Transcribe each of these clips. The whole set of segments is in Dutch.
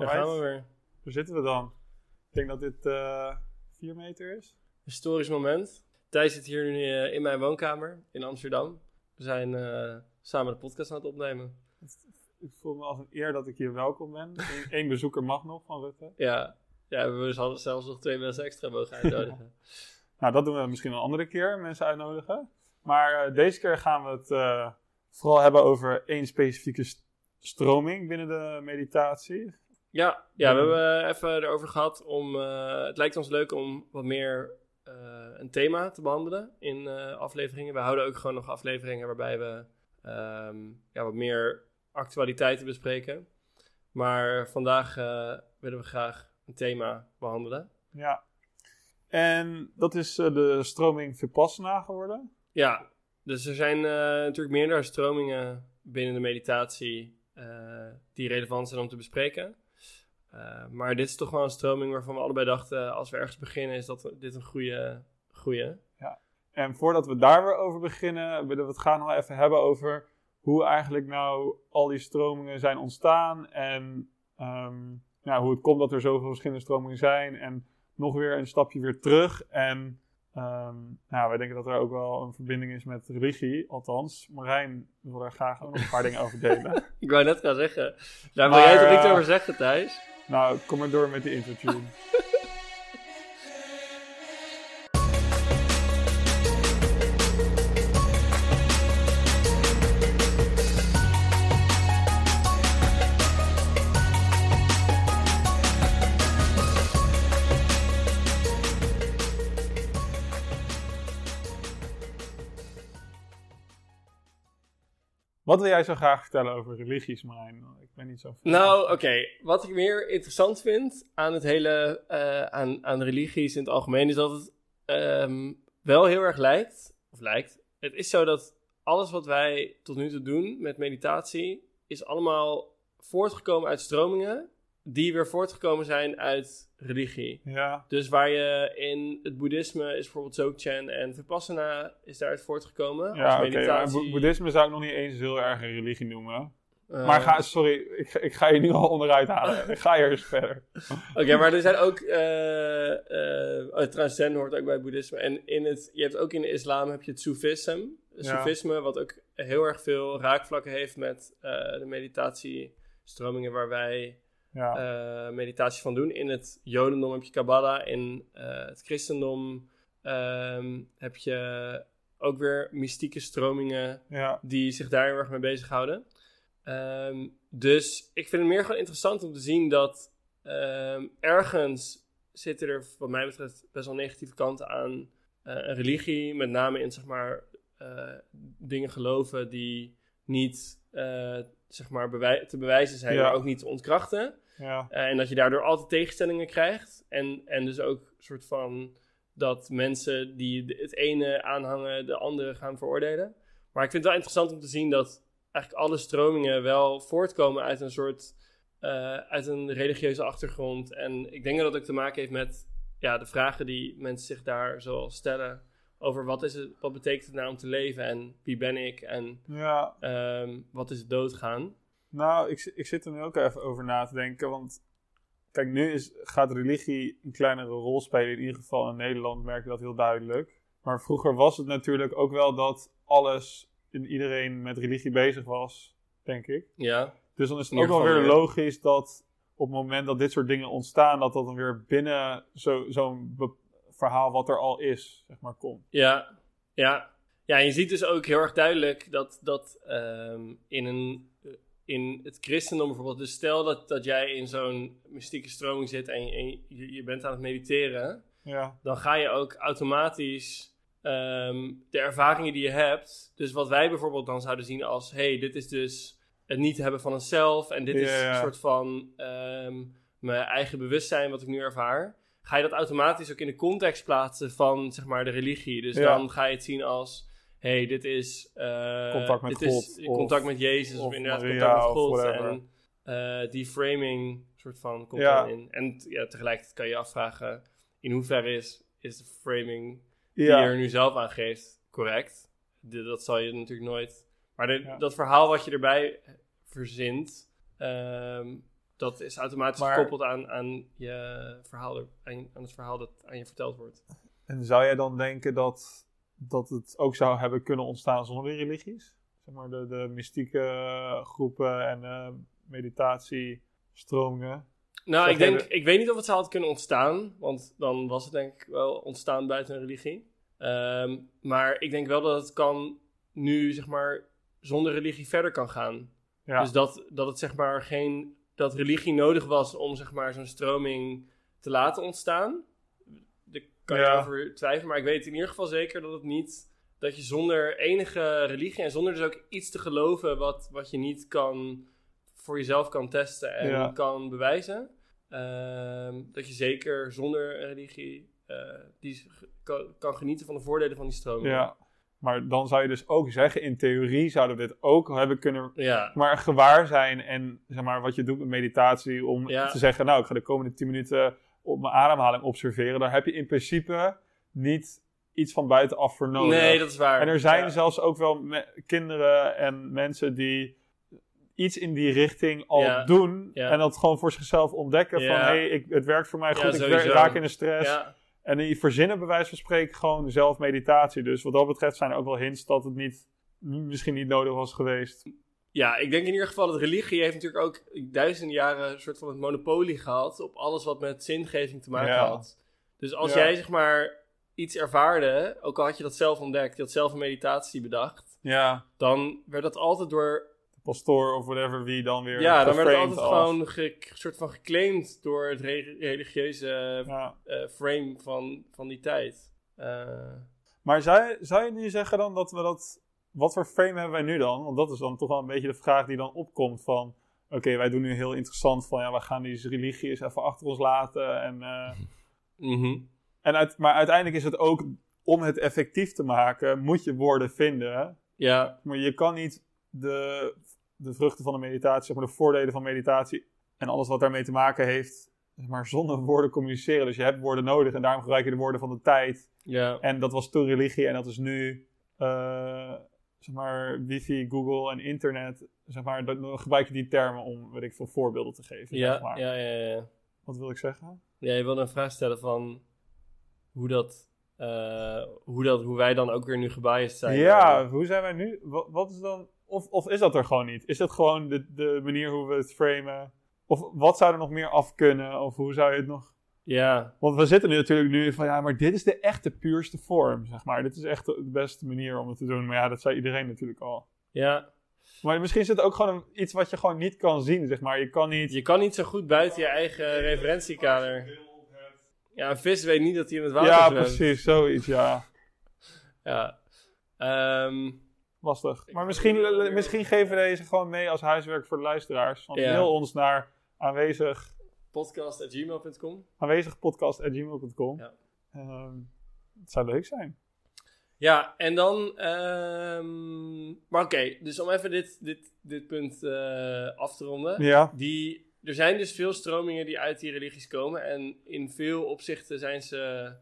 Daar gaan we weer. Waar zitten we dan? Ik denk dat dit uh, vier meter is. Historisch moment. Thijs zit hier nu uh, in mijn woonkamer in Amsterdam. We zijn uh, samen de podcast aan het opnemen. Ik voel me als een eer dat ik hier welkom ben. Eén bezoeker mag nog van Rutte. Ja, ja we hadden zelfs nog twee mensen extra mogen uitnodigen. nou, dat doen we misschien een andere keer, mensen uitnodigen. Maar deze keer gaan we het vooral hebben over één specifieke stroming binnen de meditatie. Ja, ja we hebben even erover gehad om. Uh, het lijkt ons leuk om wat meer uh, een thema te behandelen in uh, afleveringen. We houden ook gewoon nog afleveringen waarbij we um, ja, wat meer actualiteiten bespreken. Maar vandaag willen we graag een thema behandelen. Ja, en dat is de stroming Vipassana geworden. Ja, dus er zijn natuurlijk meerdere stromingen binnen de meditatie die relevant zijn om te bespreken. Uh, maar dit is toch wel een stroming waarvan we allebei dachten, als we ergens beginnen, is dat dit een goede. goede. Ja, en voordat we daar weer over beginnen, willen we het gaan nog even hebben over hoe eigenlijk nou al die stromingen zijn ontstaan en um, ja, hoe het komt dat er zoveel verschillende stromingen zijn en nog weer een stapje weer terug. En um, nou, wij denken dat er ook wel een verbinding is met religie, althans. Marijn wil daar graag ook nog een paar dingen over delen. Ik wou net gaan zeggen, daar wil jij toch niet over zeggen, Thijs? Nou, kom maar door met de intro Wat wil jij zo graag vertellen over religies, Marijn? Ik ben niet zo... Nou, oké. Wat ik meer interessant vind aan het hele... Uh, aan, aan religies in het algemeen... is dat het um, wel heel erg lijkt... Of lijkt... Het is zo dat alles wat wij tot nu toe doen met meditatie... is allemaal voortgekomen uit stromingen... die weer voortgekomen zijn uit religie. Ja. Dus waar je in het boeddhisme is bijvoorbeeld Dzogchen en Vipassana is daaruit voortgekomen. Ja, als meditatie. Okay, boeddhisme zou ik nog niet eens heel erg een religie noemen. Uh, maar ga, sorry, ik, ik, ga je nu al onderuit halen. ik ga eens verder. Oké, maar er zijn ook... Uh, uh, transcend hoort ook bij boeddhisme. En in het, je hebt ook in de islam heb je het Soefisme. Soefisme, ja. wat ook heel erg veel raakvlakken heeft met de meditatiestromingen waar wij ja. uh, meditatie van doen. In het Jodendom heb je Kabbalah, in uh, het christendom um, heb je ook weer mystieke stromingen ja. die zich daar heel erg mee bezighouden. Um, dus ik vind het meer gewoon interessant om te zien dat um, ergens zitten er, wat mij betreft, best wel negatieve kanten aan uh, een religie. Met name in, zeg maar, dingen geloven die niet zeg maar, bewij te bewijzen zijn, ja. maar ook niet te ontkrachten. Ja. Uh, en dat je daardoor altijd tegenstellingen krijgt. En, en dus ook een soort van dat mensen die het ene aanhangen, de andere gaan veroordelen. Maar ik vind het wel interessant om te zien dat eigenlijk alle stromingen wel voortkomen uit een soort. Uh, uit een religieuze achtergrond. En ik denk dat dat ook te maken heeft met ja, de vragen die mensen zich daar zo stellen over wat, is het, wat betekent het nou om te leven en wie ben ik en ja. um, wat is het doodgaan. Nou, ik, ik zit er nu ook even over na te denken, want kijk, nu is, gaat religie een kleinere rol spelen, in ieder geval in Nederland merk je dat heel duidelijk. Maar vroeger was het natuurlijk ook wel dat alles en iedereen met religie bezig was, denk ik. Ja. Dus dan is het ook wel weer logisch dat op het moment dat dit soort dingen ontstaan, dat dat dan weer binnen zo'n zo verhaal wat er al is, zeg maar, komt. Ja, ja. Ja, je ziet dus ook heel erg duidelijk dat, dat um, in, een, in het christendom bijvoorbeeld, dus stel dat, dat jij in zo'n mystieke stroming zit en, en je, je, bent aan het mediteren, ja. dan ga je ook automatisch um, de ervaringen die je hebt, dus wat wij bijvoorbeeld dan zouden zien als, hey, dit is dus het niet hebben van een zelf en dit Ja, is ja. een soort van um, mijn eigen bewustzijn wat ik nu ervaar ga je dat automatisch ook in de context plaatsen van zeg maar de religie. Dus Ja. dan ga je het zien als hey, dit is eh, Contact met dit God, is of- contact met Jezus of, of inderdaad Maria, contact met God en eh, die framing soort van komt Ja. in. En ja, tegelijkertijd kan je je afvragen in hoeverre is, is de framing die Ja. je er nu zelf aan geeft correct? De- dat zal je natuurlijk nooit. Maar de- dat verhaal wat je erbij verzint, ehm, dat is automatisch Maar- gekoppeld aan, aan, je verhaal, er- aan, aan het verhaal dat aan je verteld wordt. En zou jij dan denken dat, dat het ook zou hebben kunnen ontstaan zonder religies? Zeg maar de, de mystieke groepen en eh, meditatiestromingen. Nou, ik denk, de- ik weet niet of het zou had kunnen ontstaan, want dan was het denk ik wel ontstaan buiten een religie. Ehm, maar ik denk wel dat het kan nu, zeg maar, zonder religie verder kan gaan. Ja, Dus dat, dat het zeg maar geen, dat religie nodig was om zeg maar zo'n stroming te laten ontstaan. Daar kan je Ja. over twijfelen, maar ik weet in ieder geval zeker dat het niet, dat je zonder enige religie en zonder dus ook iets te geloven wat, wat je niet kan, voor jezelf kan testen en Ja. kan bewijzen, ehm, dat je zeker zonder religie eh, die kan, kan genieten van de voordelen van die stroming. ja. Maar dan zou je dus ook zeggen, in theorie zouden we dit ook hebben kunnen ja. maar gewaar zijn en zeg maar, wat je doet met meditatie om Ja. te zeggen, nou ik ga de komende 10 minuten op mijn ademhaling observeren. Daar heb je in principe niet iets van buitenaf voor nodig. Nee, dat is waar. En er zijn Ja. zelfs ook wel kinderen en mensen die iets in die richting al Ja. doen. Ja. En dat gewoon voor zichzelf ontdekken. Van hé, hey, het werkt voor mij goed. ik raak in de stress. En die verzinnen bij wijze van spreken gewoon zelf meditatie. Dus wat dat betreft zijn er ook wel hints dat het niet, misschien niet nodig was geweest. Ja, ik denk in ieder geval dat religie heeft natuurlijk ook duizenden jaren een soort van het monopolie gehad op alles wat met zingeving te maken Ja. had. Dus als Ja. jij zeg maar iets ervaarde, ook al had je dat zelf ontdekt, je had zelf een meditatie bedacht, Ja. dan werd dat altijd door, Pastoor of whatever wie dan weer ja, dan werd het altijd als- gewoon ge- soort van geclaimd door het re- religieuze Ja. eh, frame van, van die tijd. Eh, Maar zou je, zou je nu zeggen dan dat we dat... Wat voor frame hebben wij nu dan? Want dat is dan toch wel een beetje de vraag die dan opkomt van... Oké, wij doen nu heel interessant van... Ja, we gaan die religie eens even achter ons laten. En, eh, mhm. en uit, maar uiteindelijk is het ook... Om het effectief te maken, moet je woorden vinden. Ja, Maar je kan niet de, de vruchten van de meditatie... Zeg maar de voordelen van meditatie... En alles wat daarmee te maken heeft... zeg Maar zonder woorden communiceren. Dus je hebt woorden nodig. En daarom gebruik je de woorden van de tijd. ja, En dat was toen religie en dat is nu, eh, zeg maar, wifi, Google en internet. Zeg maar, dan gebruik je die termen om, weet ik veel, voorbeelden te geven. zeg ja, maar. ja, ja, ja. Wat wil ik zeggen? Ja, je wilde een vraag stellen van hoe dat, eh, hoe dat, hoe wij dan ook weer nu gebiased zijn. ja, hoe zijn wij nu? Wat, wat is dan, of, of is dat er gewoon niet? Is dat gewoon de, de manier hoe we het framen? Of wat zou er nog meer af kunnen? Of hoe zou je het nog... Ja, Want we zitten nu natuurlijk nu van, ja, maar dit is de echte puurste vorm, zeg maar. Dit is echt de beste manier om het te doen. Maar ja, dat zei iedereen natuurlijk al. ja. Maar misschien is het ook gewoon een- iets wat je gewoon niet kan zien, zeg maar. Je kan niet... Je kan niet zo goed buiten je eigen referentiekader. Ja, een vis weet niet dat hij in het water Ja, zwemt. precies, zoiets, ja. Ja. Ehm, Lastig. Maar misschien, misschien geven we deze gewoon mee als huiswerk voor de luisteraars. Want Ja. mail ons naar aanwezig, podcast.gmail.com aanwezigpodcast.gmail.com. Ja. Ehm, het zou leuk zijn. Ja, en dan... ehm, maar oké, dus om even dit, dit, dit punt eh, af te ronden. Ja, Die, er zijn dus veel stromingen die uit die religies komen. En in veel opzichten zijn ze,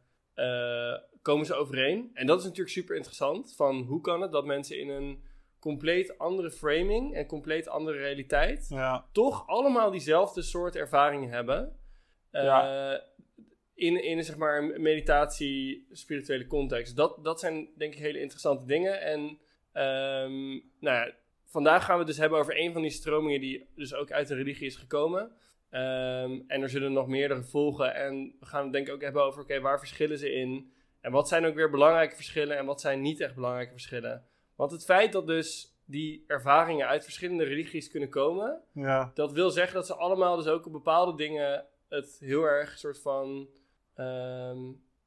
komen ze overeen. En dat is natuurlijk super interessant. Van hoe kan het dat mensen in een compleet andere framing en compleet andere realiteit... ja, toch allemaal diezelfde soort ervaringen hebben. Eh, in, in een zeg maar een meditatie, spirituele context. Dat, dat zijn denk ik hele interessante dingen. En ehm, nou ja, vandaag gaan we het dus hebben over een van die stromingen die dus ook uit de religie is gekomen. Ehm, en er zullen nog meerdere volgen. En we gaan het denk ik ook hebben over, oké, waar verschillen ze in? En wat zijn ook weer belangrijke verschillen en wat zijn niet echt belangrijke verschillen? Want het feit dat dus die ervaringen uit verschillende religies kunnen komen, ja, dat wil zeggen dat ze allemaal dus ook op bepaalde dingen het heel erg soort van, ehm,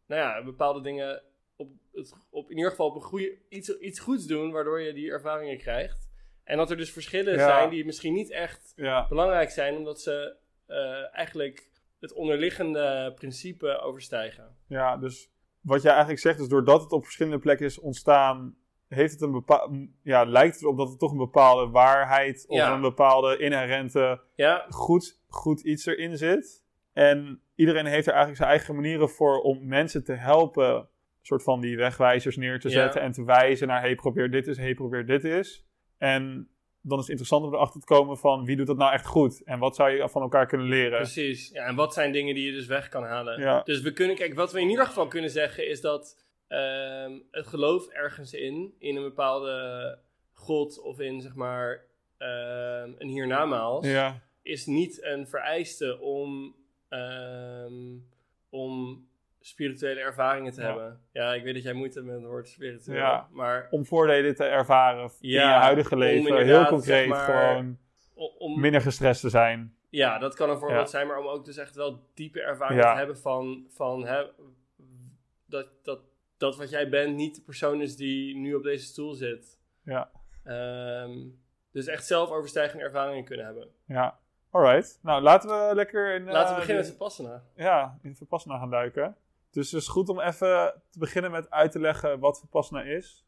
nou ja, bepaalde dingen op, het, op in ieder geval op een goede, iets, iets goeds doen, waardoor je die ervaringen krijgt. En dat er dus verschillen Ja. zijn die misschien niet echt ja, belangrijk zijn, omdat ze eh, eigenlijk het onderliggende principe overstijgen. ja. Dus wat jij eigenlijk zegt is, doordat het op verschillende plekken is ontstaan, heeft het een bepaalde, ja, lijkt het erop dat er toch een bepaalde waarheid of Ja. een bepaalde inherente Ja, goed, goed iets erin zit. En iedereen heeft er eigenlijk zijn eigen manieren voor om mensen te helpen. Soort van die wegwijzers neer te Ja. zetten en te wijzen naar: hey, probeer dit is, hey, probeer dit is. En dan is het interessant om erachter te komen van wie doet dat nou echt goed en wat zou je van elkaar kunnen leren. Precies. Ja, en wat zijn dingen die je dus weg kan halen? Ja. Dus we kunnen, kijk, wat we in ieder geval kunnen zeggen is dat ehm, het geloof ergens in, in een bepaalde god of in zeg maar ehm, een hiernamaals, Ja, is niet een vereiste om, ehm, om spirituele ervaringen te Ja. hebben. Ja, ik weet dat jij moeite hebt met het woord spiritueel, Ja. maar om voordelen te ervaren in je huidige leven. Heel concreet, zeg maar, gewoon om, minder gestrest te zijn. Ja, dat kan een voorbeeld zijn, maar om ook dus echt wel diepe ervaring Ja. te hebben van, van hè, dat, dat, dat wat jij bent niet de persoon is die nu op deze stoel zit. Ja. Ehm, dus echt zelfoverstijgende ervaringen kunnen hebben. Ja, alright. Nou, laten we lekker in, Laten we eh, beginnen de- met Vipassana. ja, in Vipassana gaan duiken. Dus het is goed om even te beginnen met uit te leggen wat Vipassana is.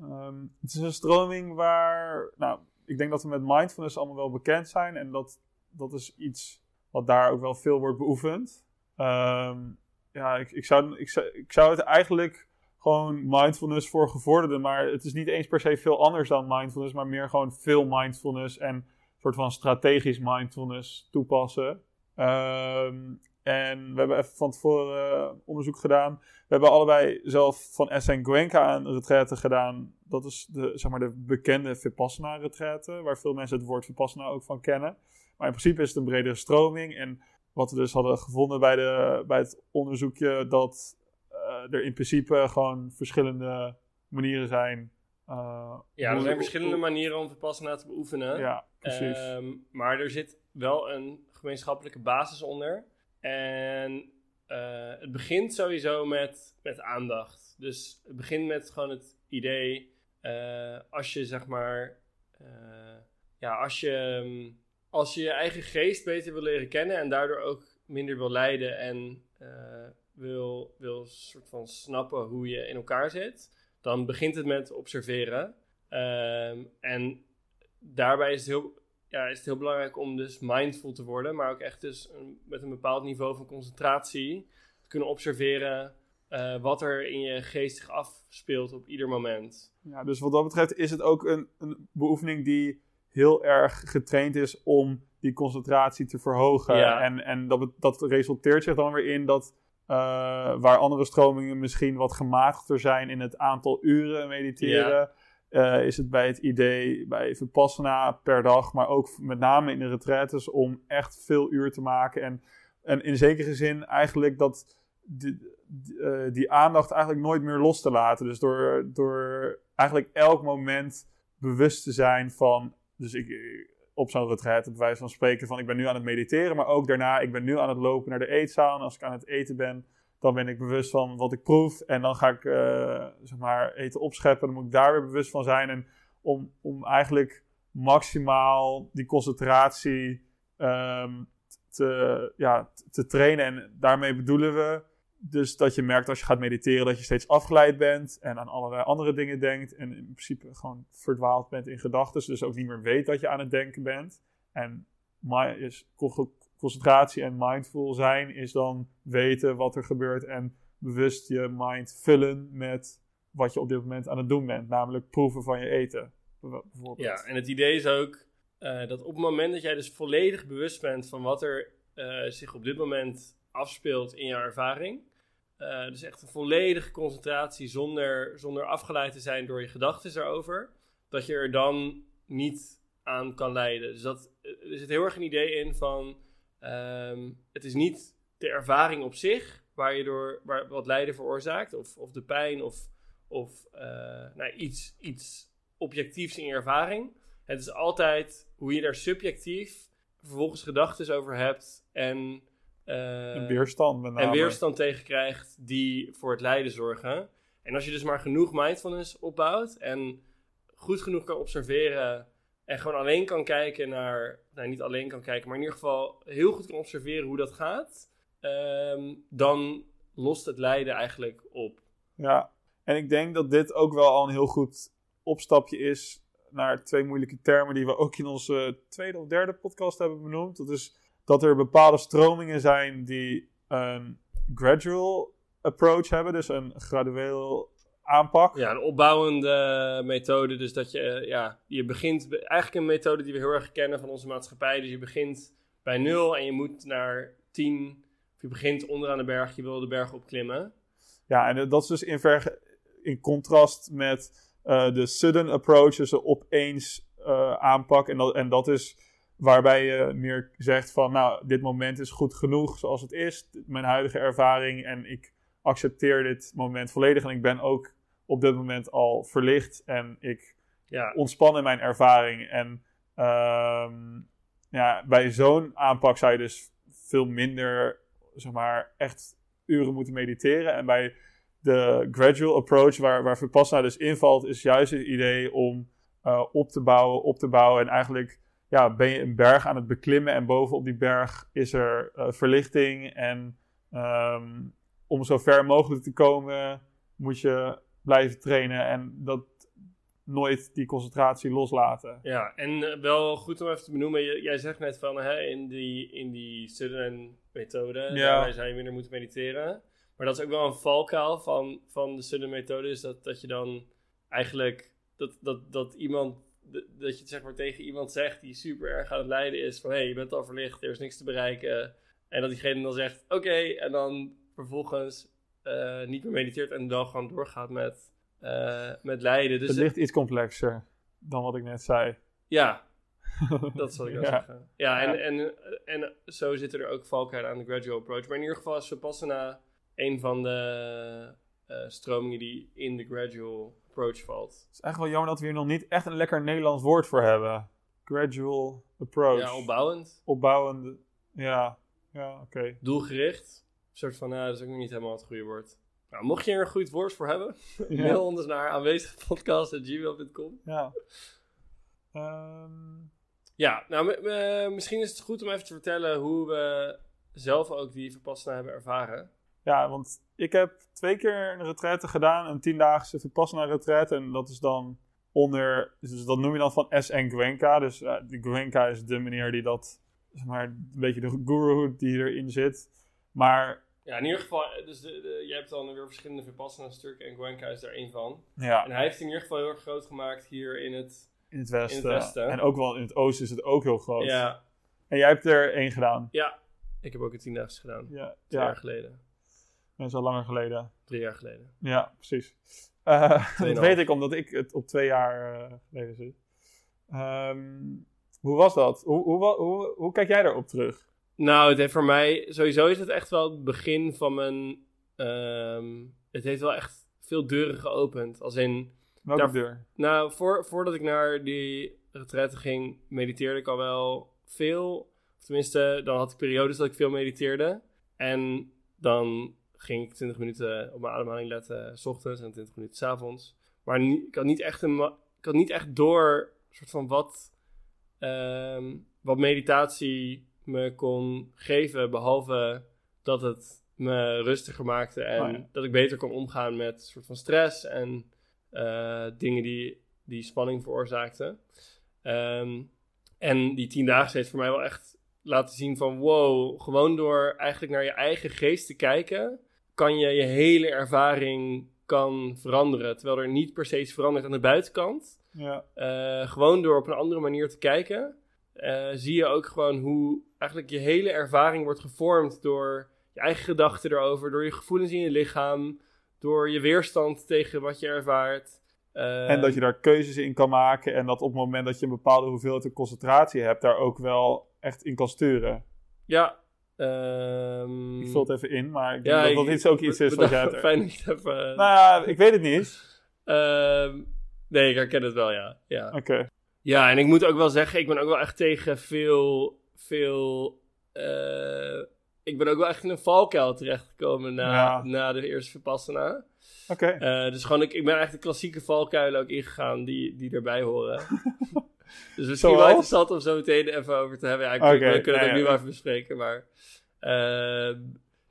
Ehm, het is een stroming waar, nou, ik denk dat we met mindfulness allemaal wel bekend zijn. En dat, dat is iets wat daar ook wel veel wordt beoefend. Ehm, ja, ik, ik, zou, ik, zou, het eigenlijk gewoon mindfulness voor gevorderden, maar het is niet eens per se veel anders dan mindfulness, maar meer gewoon veel mindfulness en een soort van strategisch mindfulness toepassen. Ehm, en we hebben even van tevoren eh, onderzoek gedaan. We hebben allebei zelf van SN Goenka een retraite gedaan. Dat is de, zeg maar de bekende Vipassana retraite, waar veel mensen het woord Vipassana ook van kennen. Maar in principe is het een bredere stroming. En wat we dus hadden gevonden bij, de, bij het onderzoekje, dat eh, er in principe gewoon verschillende manieren zijn. eh, Ja, er zijn verschillende manieren om Vipassana te beoefenen. Ja, precies. Ehm, maar er zit wel een gemeenschappelijke basis onder. En eh, het begint sowieso met, met aandacht. Dus het begint met gewoon het idee, eh, als je zeg maar, eh, ja, als je, ehm, als je je eigen geest beter wil leren kennen en daardoor ook minder wil lijden en wil, wil soort van snappen hoe je in elkaar zit, dan begint het met observeren. Ehm, en daarbij is het, heel, ja, is het heel belangrijk om dus mindful te worden, maar ook echt dus een- met een bepaald niveau van concentratie te kunnen observeren eh, wat er in je geest zich afspeelt op ieder moment. Ja, dus wat dat betreft is het ook een, een beoefening die heel erg getraind is om die concentratie te verhogen. Ja. En, en dat, dat resulteert zich dan weer in dat eh, waar andere stromingen misschien wat gematigder zijn in het aantal uren mediteren, eh, is het bij het idee bij Vipassana per dag, maar ook met name in de retraites om echt veel uur te maken. En, en in zekere zin eigenlijk dat die, die, eh, die aandacht eigenlijk nooit meer los te laten. Dus door, door eigenlijk elk moment bewust te zijn van. Dus ik, eh, op zo'n retraite, bij wijze van spreken, van ik ben nu aan het mediteren, maar ook daarna, ik ben nu aan het lopen naar de eetzaal. En als ik aan het eten ben, dan ben ik bewust van wat ik proef. En dan ga ik, eh, zeg maar, eten opscheppen. Dan moet ik daar weer bewust van zijn. En om, om eigenlijk maximaal die concentratie ehm, te, ja, te trainen. En daarmee bedoelen we dus dat je merkt als je gaat mediteren dat je steeds afgeleid bent en aan allerlei andere dingen denkt. En in principe gewoon verdwaald bent in gedachten. Dus ook niet meer weet dat je aan het denken bent. En mi- is concentratie en mindful zijn is dan weten wat er gebeurt en bewust je mind vullen met wat je op dit moment aan het doen bent. Namelijk proeven van je eten. Ja, en het idee is ook eh, dat op het moment dat jij dus volledig bewust bent van wat er eh, zich op dit moment afspeelt in jouw ervaring. eh, dus echt een volledige concentratie zonder, zonder afgeleid te zijn door je gedachten erover. Dat je er dan niet aan kan leiden. Dus dat, er zit heel erg een idee in van... ehm, het is niet de ervaring op zich waar je door waar, wat lijden veroorzaakt. Of, of de pijn of, of eh, nou, iets, iets objectiefs in je ervaring. Het is altijd hoe je daar subjectief vervolgens gedachten over hebt en, eh, En weerstand met name. en weerstand tegen krijgt die voor het lijden zorgen. En als je dus maar genoeg mindfulness opbouwt en goed genoeg kan observeren en gewoon alleen kan kijken naar, nou niet alleen kan kijken, maar in ieder geval heel goed kan observeren hoe dat gaat, ehm, dan lost het lijden eigenlijk op. Ja, en ik denk dat dit ook wel al een heel goed opstapje is naar twee moeilijke termen die we ook in onze tweede of derde podcast hebben benoemd. Dat is dat er bepaalde stromingen zijn die een gradual approach hebben, dus een gradueel aanpak. Ja, een opbouwende methode. Dus dat je, eh, ja, je begint... Eigenlijk een methode die we heel erg kennen van onze maatschappij. Dus je begint bij nul en je moet naar tien... Of je begint onderaan de berg, je wil de berg opklimmen. Ja, en dat is dus in, verge- in contrast met eh, de sudden approach, dus de opeens eh, aanpak. En dat, en dat is waarbij je meer zegt van, nou, dit moment is goed genoeg zoals het is. Mijn huidige ervaring en ik accepteer dit moment volledig. En ik ben ook op dit moment al verlicht en ik Ja, ontspan in mijn ervaring. En ehm, ja, bij zo'n aanpak zou je dus veel minder, zeg maar, echt uren moeten mediteren. En bij de gradual approach, waar, waar Vipassana dus invalt, is juist het idee om eh, op te bouwen, op te bouwen. En eigenlijk ja, ben je een berg aan het beklimmen en bovenop die berg is er eh, verlichting. En ehm, om zo ver mogelijk te komen, moet je blijven trainen en dat nooit die concentratie loslaten. ja. en eh, wel goed om even te benoemen. jij zegt net van, hè, in die, in die Sutherland-methode, Ja. daarbij zou je minder moeten mediteren. Maar dat is ook wel een valkuil van, van de Sutherland-methode. Is dat, dat je dan eigenlijk, dat, dat, dat iemand, dat je het zeg maar tegen iemand zegt die super erg aan het lijden is. Van, hé, hey, je bent al verlicht, er is niks te bereiken. En dat diegene dan zegt, oké, en dan vervolgens eh, niet meer mediteert en dan gewoon doorgaat met, eh, met lijden. Dus het ligt iets complexer dan wat ik net zei. ja, dat wat ik Ja. zeggen. Ja, en, Ja. En, en zo zitten er ook valkuilen aan de gradual approach. Maar in ieder geval is Vipassana een van de eh, stromingen die in de gradual approach valt. Het is echt wel jammer dat we hier nog niet echt een lekker Nederlands woord voor hebben. Gradual approach. Ja, opbouwend, Opbouwende. Ja, ja oké. doelgericht. Een soort van, nou, dat is ook nog niet helemaal het goede woord. Nou, mocht je er een goed woord voor hebben, Ja. mail ons naar aanwezigpodcast.gmail.com. Ja. Ehm, Ja, nou, m- misschien is het goed om even te vertellen hoe we zelf ook die Vipassana hebben ervaren. ja, want ik heb twee keer een retraite gedaan. Een tiendaagse Vipassana retraite. En dat is dan onder... Dus dat noem je dan van SN Gwenka. Dus eh, de Gwenka is de meneer die dat... Zeg maar, een beetje de guruhood die erin zit. Maar Ja, in ieder geval, dus de, de, je hebt dan weer verschillende Vipassana-stukken en Gwenka is daar één van. ja, En hij heeft het in ieder geval heel erg groot gemaakt hier in het... in het westen. In het westen. En ook wel in het oosten is het ook heel groot. Ja, En jij hebt er één gedaan. ja, ik heb ook een tiendaagse gedaan. Ja, Twee ja. jaar geleden. dat is al langer geleden. Drie jaar geleden. Ja, precies. Eh, dat weet ik omdat ik het op twee jaar eh, geleden zit. Ehm, hoe was dat? Hoe, hoe, hoe, hoe kijk jij daarop terug? Nou, het heeft voor mij... Sowieso is het echt wel het begin van mijn... ehm, het heeft wel echt veel deuren geopend. Als in... Welke Daar- deur? Nou, voor, voordat ik naar die retraite ging, mediteerde ik al wel veel. Tenminste, dan had ik periodes dat ik veel mediteerde. En dan ging ik 20 minuten op mijn ademhaling letten, s ochtends en 20 minuten s avonds. Maar ik had niet echt, een, ik had niet echt door soort van wat, ehm, wat meditatie me kon geven. Behalve dat het me rustiger maakte en Oh ja. dat ik beter kon omgaan met soort van stress en eh, dingen die, die spanning veroorzaakten. Ehm, en die tien dagen heeft voor mij wel echt laten zien van wow, gewoon door eigenlijk naar je eigen geest te kijken, kan je je hele ervaring kan veranderen. Terwijl er niet per se iets verandert aan de buitenkant. Ja. Eh, gewoon door op een andere manier te kijken, eh, zie je ook gewoon hoe eigenlijk je hele ervaring wordt gevormd door je eigen gedachten erover, door je gevoelens in je lichaam, door je weerstand tegen wat je ervaart. Eh, En dat je daar keuzes in kan maken. En dat op het moment dat je een bepaalde hoeveelheid concentratie hebt, daar ook wel echt in kan sturen. Ja. ehm, Ik vul het even in, maar ik denk ja, dat ik- dat iets ook iets is wat jij hebt. Fijn dat je het even... Nou ja, ik weet het niet. ehm, nee, ik herken het wel, ja. ja. Oké. Ja, en ik moet ook wel zeggen, ik ben ook wel echt tegen veel, veel... eh, ik ben ook wel echt in een valkuil terechtgekomen na, Ja. na de eerste Vipassana. Oké. Eh, dus gewoon, ik, ik ben echt de klassieke valkuilen ook ingegaan die, die erbij horen. dus misschien wel interessant om zo meteen even over te hebben. Ja, ik, we kunnen het nee, ook nu wel even bespreken, maar... ehm,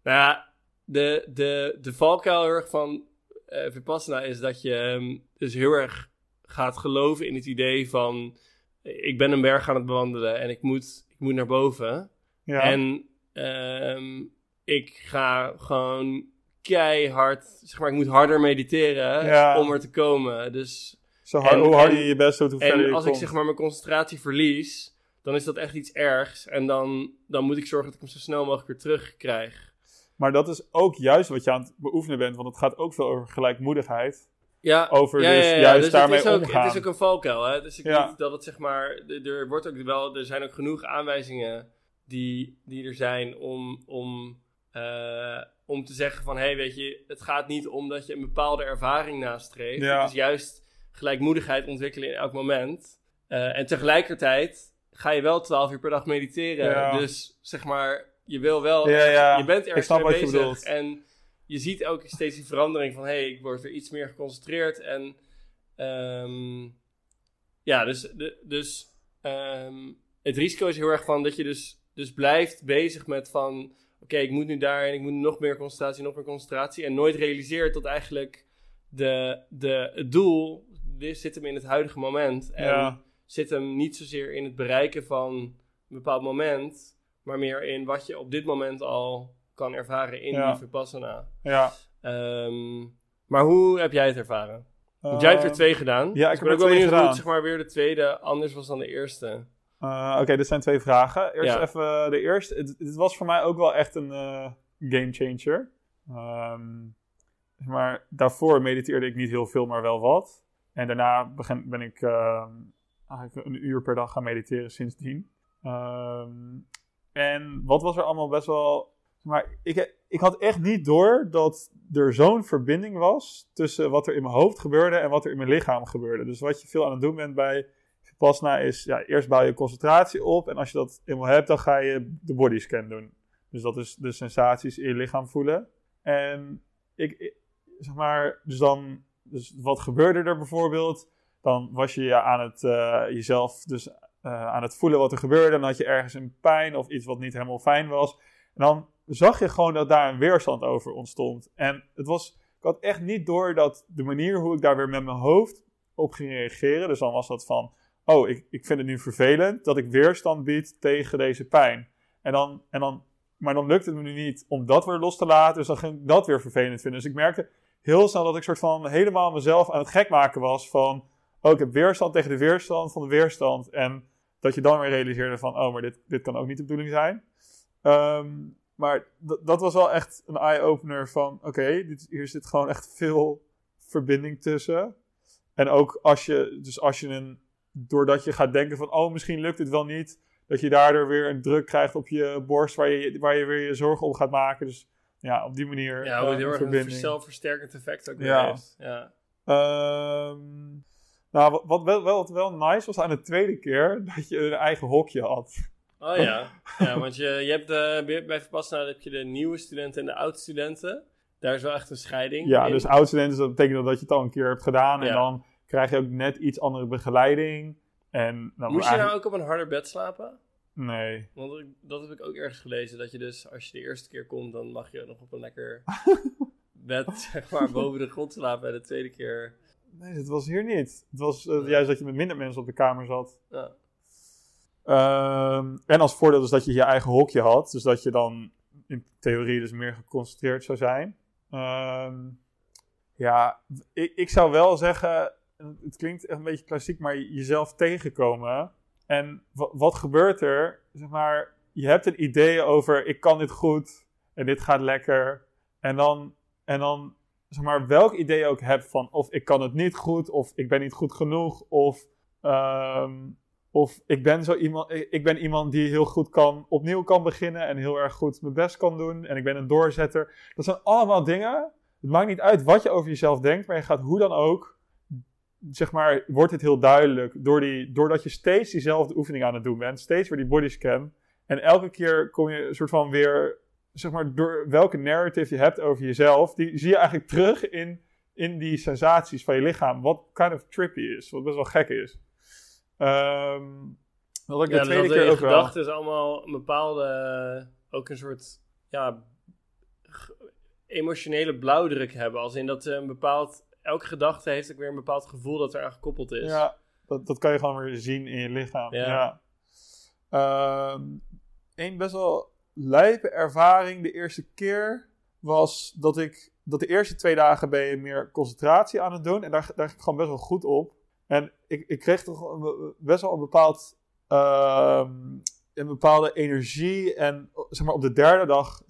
nou ja, de, de, de valkuil heel erg van eh Vipassana is dat je ehm, dus heel erg gaat geloven in het idee van... Ik ben een berg aan het bewandelen en ik moet, ik moet naar boven. Ja. En ehm, ik ga gewoon keihard, zeg maar, ik moet harder mediteren Ja. om er te komen. Dus Zo hard, En- hoe harder en- je je best doet, hoe verder En je als ik zeg maar mijn concentratie verlies, dan is dat echt iets ergs. En dan, dan moet ik zorgen dat ik hem zo snel mogelijk weer terugkrijg. Maar dat is ook juist wat je aan het beoefenen bent, want het gaat ook veel over gelijkmoedigheid. Ja, Over ja, dus juist Dus daarmee het is ook, omgaan. Het is ook een valkuil, hè. Dus ik niet dat het zeg maar... Er wordt ook wel... Er zijn ook genoeg aanwijzingen die, die er zijn om... om eh, om te zeggen van, hé, hey, weet je, het gaat niet om dat je een bepaalde ervaring nastreeft. Ja. Het is juist gelijkmoedigheid ontwikkelen in elk moment. Eh, en tegelijkertijd ga je wel 12 uur per dag mediteren. Ja. Dus zeg maar, je wil wel, Ja, je bent ergens mee bezig. En je ziet ook steeds die verandering van, hé, hey, ik word weer iets meer geconcentreerd. En ehm, ja, dus, de, dus ehm, het risico is heel erg van dat je dus, dus blijft bezig met van, oké, ik moet nu daar en ik moet nog meer concentratie, nog meer concentratie. En nooit realiseert dat eigenlijk de, de, het doel zit hem in het huidige moment. En Ja. zit hem niet zozeer in het bereiken van een bepaald moment, maar meer in wat je op dit moment al kan ervaren in Ja. die Vipassana. Ja. Ehm, maar hoe heb jij het ervaren? Want jij hebt er Ehm, twee gedaan. ja, ik Dus heb er twee benieuwd gedaan. zeg maar, weer de tweede anders was dan de eerste. Eh, Oké, dit zijn twee vragen. Eerst Ja. even de eerste. Het, het was voor mij ook wel echt een eh game changer. Ehm, maar daarvoor mediteerde ik niet heel veel, maar wel wat. En daarna begin, ben ik eigenlijk een uur per dag gaan mediteren sindsdien. En wat was er allemaal best wel... Maar ik, ik had echt niet door dat er zo'n verbinding was tussen wat er in mijn hoofd gebeurde en wat er in mijn lichaam gebeurde. Dus wat je veel aan het doen bent bij Vipassana is, ja, eerst bouw je concentratie op. En als je dat eenmaal hebt, dan ga je de bodyscan doen. Dus dat is de sensaties in je lichaam voelen. En ik, ik- zeg maar, dus dan, dus wat gebeurde er bijvoorbeeld? Dan was je ja, aan het, eh, jezelf dus eh, aan het voelen wat er gebeurde. Dan had je ergens een pijn of iets wat niet helemaal fijn was. En dan zag je gewoon dat daar een weerstand over ontstond. En het was, ik had echt niet door dat de manier hoe ik daar weer met mijn hoofd op ging reageren. Dus dan was dat van, oh, ik, ik vind het nu vervelend dat ik weerstand bied tegen deze pijn. En dan, en dan, maar dan lukt het me nu niet om dat weer los te laten. Dus dan ging ik dat weer vervelend vinden. Dus ik merkte heel snel dat ik soort van helemaal mezelf aan het gek maken was van, oh, ik heb weerstand tegen de weerstand van de weerstand. En dat je dan weer realiseerde van, oh, maar dit, dit kan ook niet de bedoeling zijn. Ehm, maar dat was wel echt een eye-opener van, oké, hier zit gewoon echt veel verbinding tussen. En ook als je, dus als je een, doordat je gaat denken van, oh, misschien lukt het wel niet, dat je daardoor weer een druk krijgt op je borst waar je, waar je weer je zorgen om gaat maken. Dus ja, op die manier Ja, wat heel erg een zelfversterkend effect ook weer Ja. heeft. Ja. Ehm, nou, wat, wel, wel nice was aan de tweede keer, dat je een eigen hokje had. Oh ja, ja want je, je hebt eh, bij Vipassana heb je de nieuwe studenten en de oud-studenten. Daar is wel echt een scheiding Ja, in. dus oud-studenten, dat betekent dat je het al een keer hebt gedaan. En Ja. dan krijg je ook net iets andere begeleiding. En Moest je nou ook op een harder bed slapen? Nee. Want ik- dat heb ik ook ergens gelezen. Dat je dus, als je de eerste keer komt, dan mag je nog op een lekker bed, zeg maar, boven de grond slapen. En de tweede keer... Nee, dat was hier niet. Het was eh, juist dat je met minder mensen op de kamer zat. Ja. Ehm, en als voordeel is dat je je eigen hokje had. Dus dat je dan in theorie dus meer geconcentreerd zou zijn. Ehm, ja, ik, ik zou wel zeggen... Het klinkt een beetje klassiek, maar jezelf tegenkomen. En wa- wat gebeurt er? Zeg maar, je hebt een idee over... Ik kan dit goed en dit gaat lekker. En dan... En dan zeg maar, welk idee je ook hebt van of ik kan het niet goed, of ik ben niet goed genoeg, of, ehm, of ik, ben zo iemand, ik ben iemand die heel goed kan, opnieuw kan beginnen en heel erg goed mijn best kan doen en ik ben een doorzetter. Dat zijn allemaal dingen. Het maakt niet uit wat je over jezelf denkt, maar je gaat hoe dan ook, zeg maar, wordt het heel duidelijk door die, doordat je steeds diezelfde oefening aan het doen bent, steeds weer die bodyscan. En elke keer kom je een soort van weer zeg maar, door welke narrative je hebt over jezelf, die zie je eigenlijk terug in, in die sensaties van je lichaam. Wat kind of trippy is, wat best wel gek is. Ehm ik Ja, de dus tweede dat keer je ook wel. gedachten is allemaal een bepaalde, ook een soort, ja, emotionele blauwdruk hebben. Als in dat ze een bepaald, elke gedachte heeft ook weer een bepaald gevoel dat eraan gekoppeld is. Ja, dat, dat kan je gewoon weer zien in je lichaam. Ja. Ja. Ehm, een best wel lijpe ervaring de eerste keer was dat ik dat de eerste twee dagen ben je meer concentratie aan het doen. En daar, daar ging ik gewoon best wel goed op. En ik, ik kreeg toch best wel een bepaald ehm, een bepaalde energie. En zeg maar op de derde dag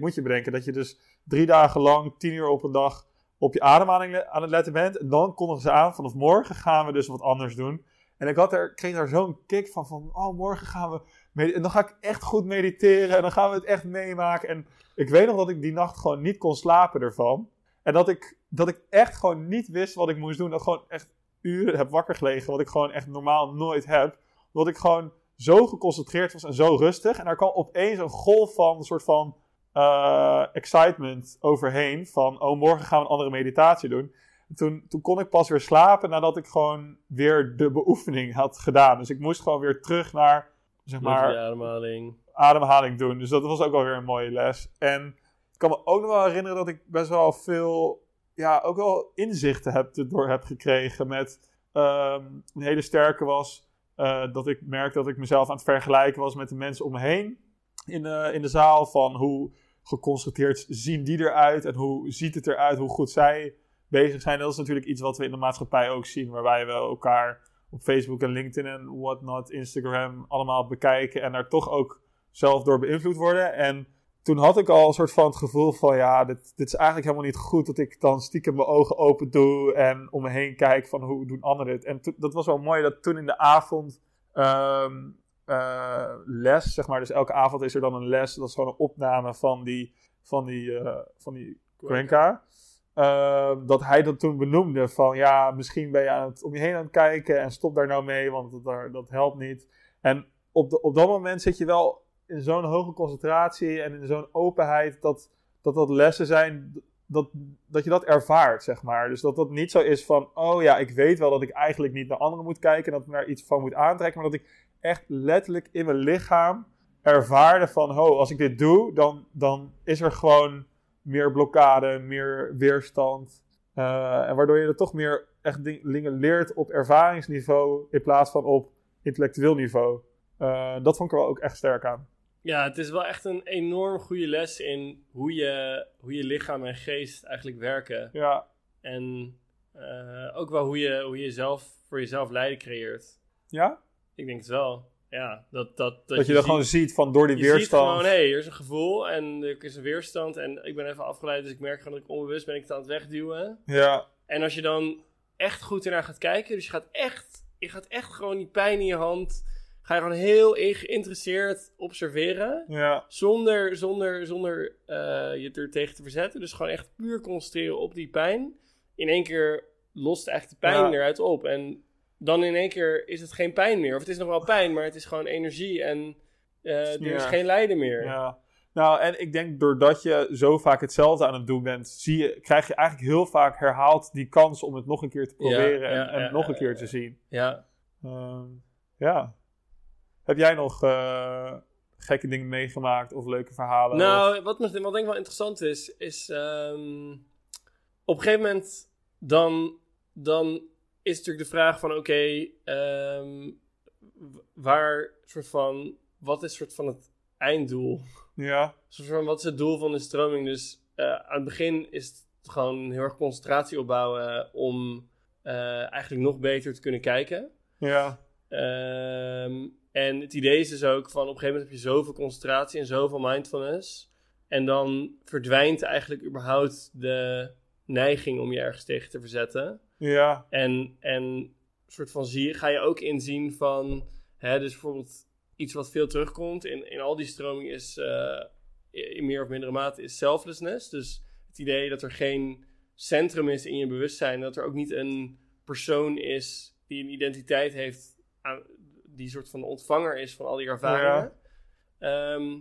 moet je bedenken dat je dus drie dagen lang, tien uur op een dag, op je ademhaling aan het letten bent. En dan kondigen ze aan, vanaf morgen gaan we dus wat anders doen. En ik had er, kreeg daar zo'n kick van, van, oh morgen gaan we, en dan ga ik echt goed mediteren en dan gaan we het echt meemaken. En ik weet nog dat ik die nacht gewoon niet kon slapen ervan. En dat ik, dat ik echt gewoon niet wist wat ik moest doen. Dat gewoon echt uren heb wakker gelegen, wat ik gewoon echt normaal nooit heb. Omdat ik gewoon zo geconcentreerd was en zo rustig. En daar kwam opeens een golf van een soort van eh, excitement overheen. Van, oh, morgen gaan we een andere meditatie doen. En Toen, toen kon ik pas weer slapen nadat ik gewoon weer de beoefening had gedaan. Dus ik moest gewoon weer terug naar, zeg Maar, ademhaling. ademhaling doen. Dus dat was ook wel weer een mooie les. En ik kan me ook nog wel herinneren dat ik best wel veel, ja, ook wel inzichten heb, door heb gekregen met ehm, een hele sterke was. eh, dat ik merkte dat ik mezelf aan het vergelijken was met de mensen om me heen in de, in de zaal. Van hoe geconstateerd zien die eruit en hoe ziet het eruit, hoe goed zij bezig zijn. Dat is natuurlijk iets wat we in de maatschappij ook zien, waarbij we elkaar op Facebook en LinkedIn en whatnot, Instagram allemaal bekijken en daar toch ook zelf door beïnvloed worden. En toen had ik al een soort van het gevoel van ja, dit, dit is eigenlijk helemaal niet goed dat ik dan stiekem mijn ogen open doe en om me heen kijk van hoe doen anderen het. En to- dat was wel mooi dat toen in de avond ehm, eh, les, zeg maar, dus elke avond is er dan een les, dat is gewoon een opname van die, van die, eh, van die Cuenca. Ehm, dat hij dat toen benoemde van ja, misschien ben je aan het, om je heen aan het kijken en stop daar nou mee, want dat, dat helpt niet. En op, de, op dat moment zit je wel in zo'n hoge concentratie en in zo'n openheid dat, dat dat lessen zijn, dat, dat je dat ervaart, zeg maar. Dus dat dat niet zo is van, oh ja, ik weet wel dat ik eigenlijk niet naar anderen moet kijken en dat ik daar iets van moet aantrekken, maar dat ik echt letterlijk in mijn lichaam ervaarde van, oh, als ik dit doe, dan, dan is er gewoon meer blokkade, meer weerstand. Eh, en waardoor je er toch meer echt ding- dingen leert op ervaringsniveau in plaats van op intellectueel niveau. Eh, dat vond ik er wel ook echt sterk aan. Ja, het is wel echt een enorm goede les in hoe je, hoe je lichaam en geest eigenlijk werken. Ja, En eh, ook wel hoe je, hoe je zelf voor jezelf lijden creëert. ja? Ik denk het wel. Ja, dat, dat, Dat, je dan gewoon ziet van door die je ziet weerstand. gewoon, hé, hey, hier is een gevoel en er is een weerstand en ik ben even afgeleid, dus ik merk gewoon dat ik onbewust ben ik het aan het wegduwen. Ja, En als je dan echt goed ernaar gaat kijken, dus je gaat echt, je gaat echt gewoon die pijn in je hand, ga je gewoon heel geïnteresseerd observeren. ja, Zonder, zonder, zonder eh, je er tegen te verzetten. Dus gewoon echt puur concentreren op die pijn. In één keer lost eigenlijk de pijn Ja. eruit op. En dan in één keer is het geen pijn meer. Of het is nog wel pijn, maar het is gewoon energie. En eh, er is geen lijden meer. ja. Nou, en ik denk doordat je zo vaak hetzelfde aan het doen bent, zie je, krijg je eigenlijk heel vaak herhaald die kans om het nog een keer te proberen en, nog een keer te zien. Ja. Ehm, ja. Heb jij nog eh, gekke dingen meegemaakt of leuke verhalen? Of- Nou, wat, denk ik wel interessant is, is ehm, op een gegeven moment dan, dan is natuurlijk de vraag van oké, ehm, w- waar soort van, wat is soort van het einddoel? ja, soort van, wat is het doel van de stroming? Dus eh, aan het begin is het gewoon heel erg concentratie opbouwen om eh, eigenlijk nog beter te kunnen kijken. ja, Ehm, en het idee is dus ook van op een gegeven moment heb je zoveel concentratie en zoveel mindfulness. En dan verdwijnt eigenlijk überhaupt de neiging om je ergens tegen te verzetten. ja, En, en soort van zie, ga je ook inzien van, hè, dus bijvoorbeeld iets wat veel terugkomt in, in al die stroming is, eh, in meer of mindere mate, is selflessness. Dus het idee dat er geen centrum is in je bewustzijn, dat er ook niet een persoon is die een identiteit heeft, aan, die soort van ontvanger is van al die ervaringen. Ehm,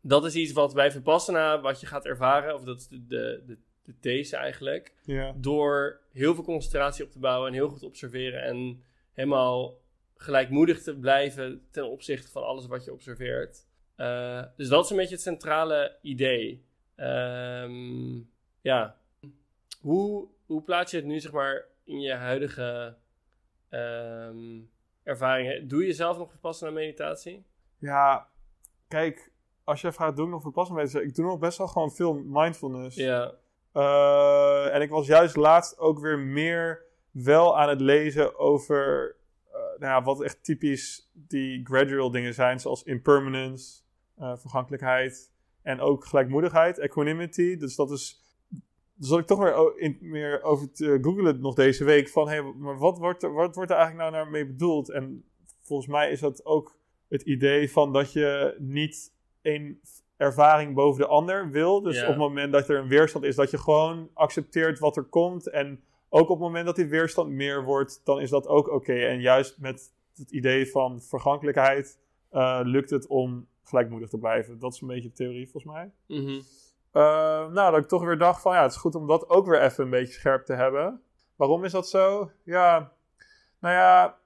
dat is iets wat bij Vipassana, wat je gaat ervaren, of dat is de, de, de, de these eigenlijk ja, door heel veel concentratie op te bouwen en heel goed te observeren en helemaal gelijkmoedig te blijven ten opzichte van alles wat je observeert. Eh, dus dat is een beetje het centrale idee. Ehm, ja. Hoe, hoe plaats je het nu zeg maar in je huidige ehm, ervaringen? Doe je zelf nog Vipassana meditatie? ja. Kijk, als je vraagt, doe ik nog verpassing weten? Ik doe nog best wel gewoon veel mindfulness. Ja. Uh, en ik was juist laatst ook weer meer wel aan het lezen over uh, nou ja, wat echt typisch die gradual dingen zijn, zoals impermanence, uh, vergankelijkheid en ook gelijkmoedigheid, equanimity. Dus dat is. Zal ik toch weer in, meer over te googlen nog deze week. Van hé, hey, maar wat wordt, er, wat wordt er eigenlijk nou naar mee bedoeld? En volgens mij is dat ook het idee van dat je niet één ervaring boven de ander wil. Dus op het moment dat er een weerstand is, dat je gewoon accepteert wat er komt. En ook op het moment dat die weerstand meer wordt, dan is dat ook oké. En juist met het idee van vergankelijkheid eh, lukt het om gelijkmoedig te blijven. Dat is een beetje de theorie volgens mij. Mhm. Eh, nou, dat ik toch weer dacht van ja, het is goed om dat ook weer even een beetje scherp te hebben. Waarom is dat zo? Ja, nou ja,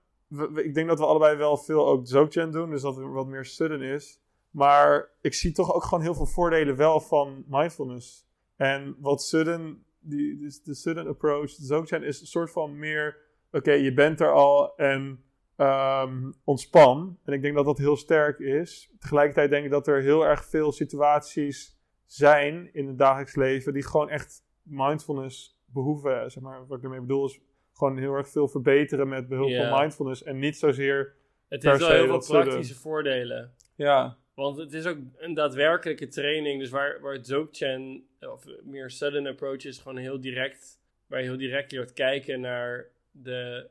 ik denk dat we allebei wel veel ook Dzogchen doen, dus dat er wat meer sudden is. Maar ik zie toch ook gewoon heel veel voordelen wel van mindfulness. En wat sudden, die, dus de sudden approach, de Dzogchen is een soort van meer, oké, je bent er al en ehm, ontspan. En ik denk dat dat heel sterk is. Tegelijkertijd denk ik dat er heel erg veel situaties zijn in het dagelijks leven die gewoon echt mindfulness behoeven. Zeg maar, wat ik ermee bedoel is gewoon heel erg veel verbeteren met behulp van mindfulness. En niet zozeer. Het heeft wel heel veel praktische voordelen. Ja, Want het is ook een daadwerkelijke training. Dus waar, waar Dzogchen, of meer sudden approach is, gewoon heel direct. Waar je heel direct leert kijken naar de,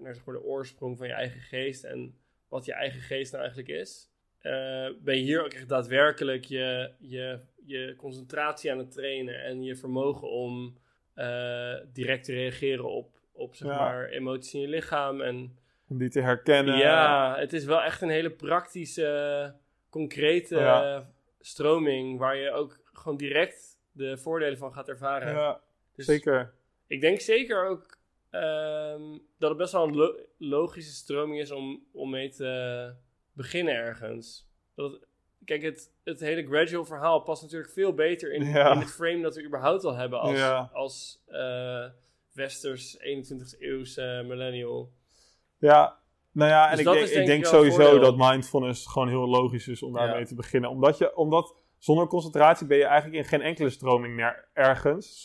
naar zeg maar de oorsprong van je eigen geest. En wat je eigen geest nou eigenlijk is. Eh, ben je hier ook echt daadwerkelijk je, je, je concentratie aan het trainen. En je vermogen om eh, direct te reageren op, op zeg Ja. maar, emoties in je lichaam. En om die te herkennen. ja, het is wel echt een hele praktische, concrete Ja. stroming waar je ook gewoon direct de voordelen van gaat ervaren. Ja, Dus zeker. Ik denk zeker ook ehm, dat het best wel een lo- logische stroming is om, om mee te beginnen ergens. Dat het- kijk, het, het hele gradual verhaal past natuurlijk veel beter in, Ja. in het frame dat we überhaupt al hebben als, Ja. als eh, westers 21e eeuwse millennial. Ja, nou ja, en Dus ik denk, ik denk sowieso voordeel. dat mindfulness gewoon heel logisch is om daarmee Ja. te beginnen. Omdat, je, omdat zonder concentratie ben je eigenlijk in geen enkele stroming meer ergens.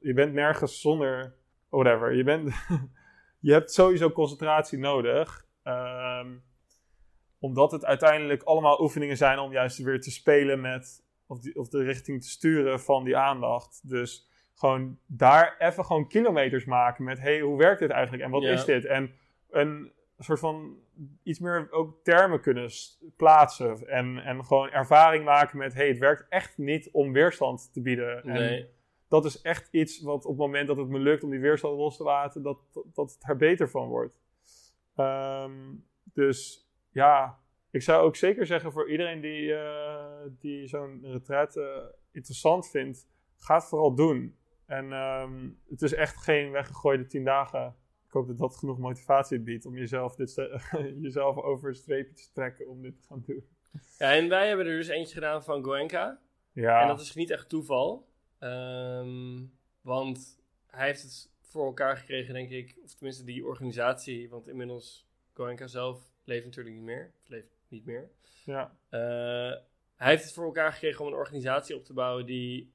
Je bent nergens zonder whatever. Je, bent, je hebt sowieso concentratie nodig. ehm, omdat het uiteindelijk allemaal oefeningen zijn om juist weer te spelen met, of, die, of de richting te sturen van die aandacht. Dus gewoon daar even gewoon kilometers maken met, hey, hoe werkt dit eigenlijk en wat Ja. is dit? En een soort van iets meer ook termen kunnen plaatsen en, en gewoon ervaring maken met, hey, het werkt echt niet om weerstand te bieden. En Nee. dat is echt iets wat op het moment dat het me lukt om die weerstand los te laten, dat, dat, dat het er beter van wordt. Ehm, dus ja, ik zou ook zeker zeggen voor iedereen die, eh, die zo'n retreat eh, interessant vindt, ga het vooral doen. En ehm, het is echt geen weggegooide tien dagen. Ik hoop dat dat genoeg motivatie biedt om jezelf, dit, jezelf over een streepje te trekken om dit te gaan doen. Ja, en wij hebben er dus eentje gedaan van Goenka. Ja, En dat is niet echt toeval. Ehm, want hij heeft het voor elkaar gekregen, denk ik. Of tenminste die organisatie. Want inmiddels, Goenka zelf leeft natuurlijk niet meer. Of leeft niet meer. ja, Eh, hij heeft het voor elkaar gekregen om een organisatie op te bouwen die,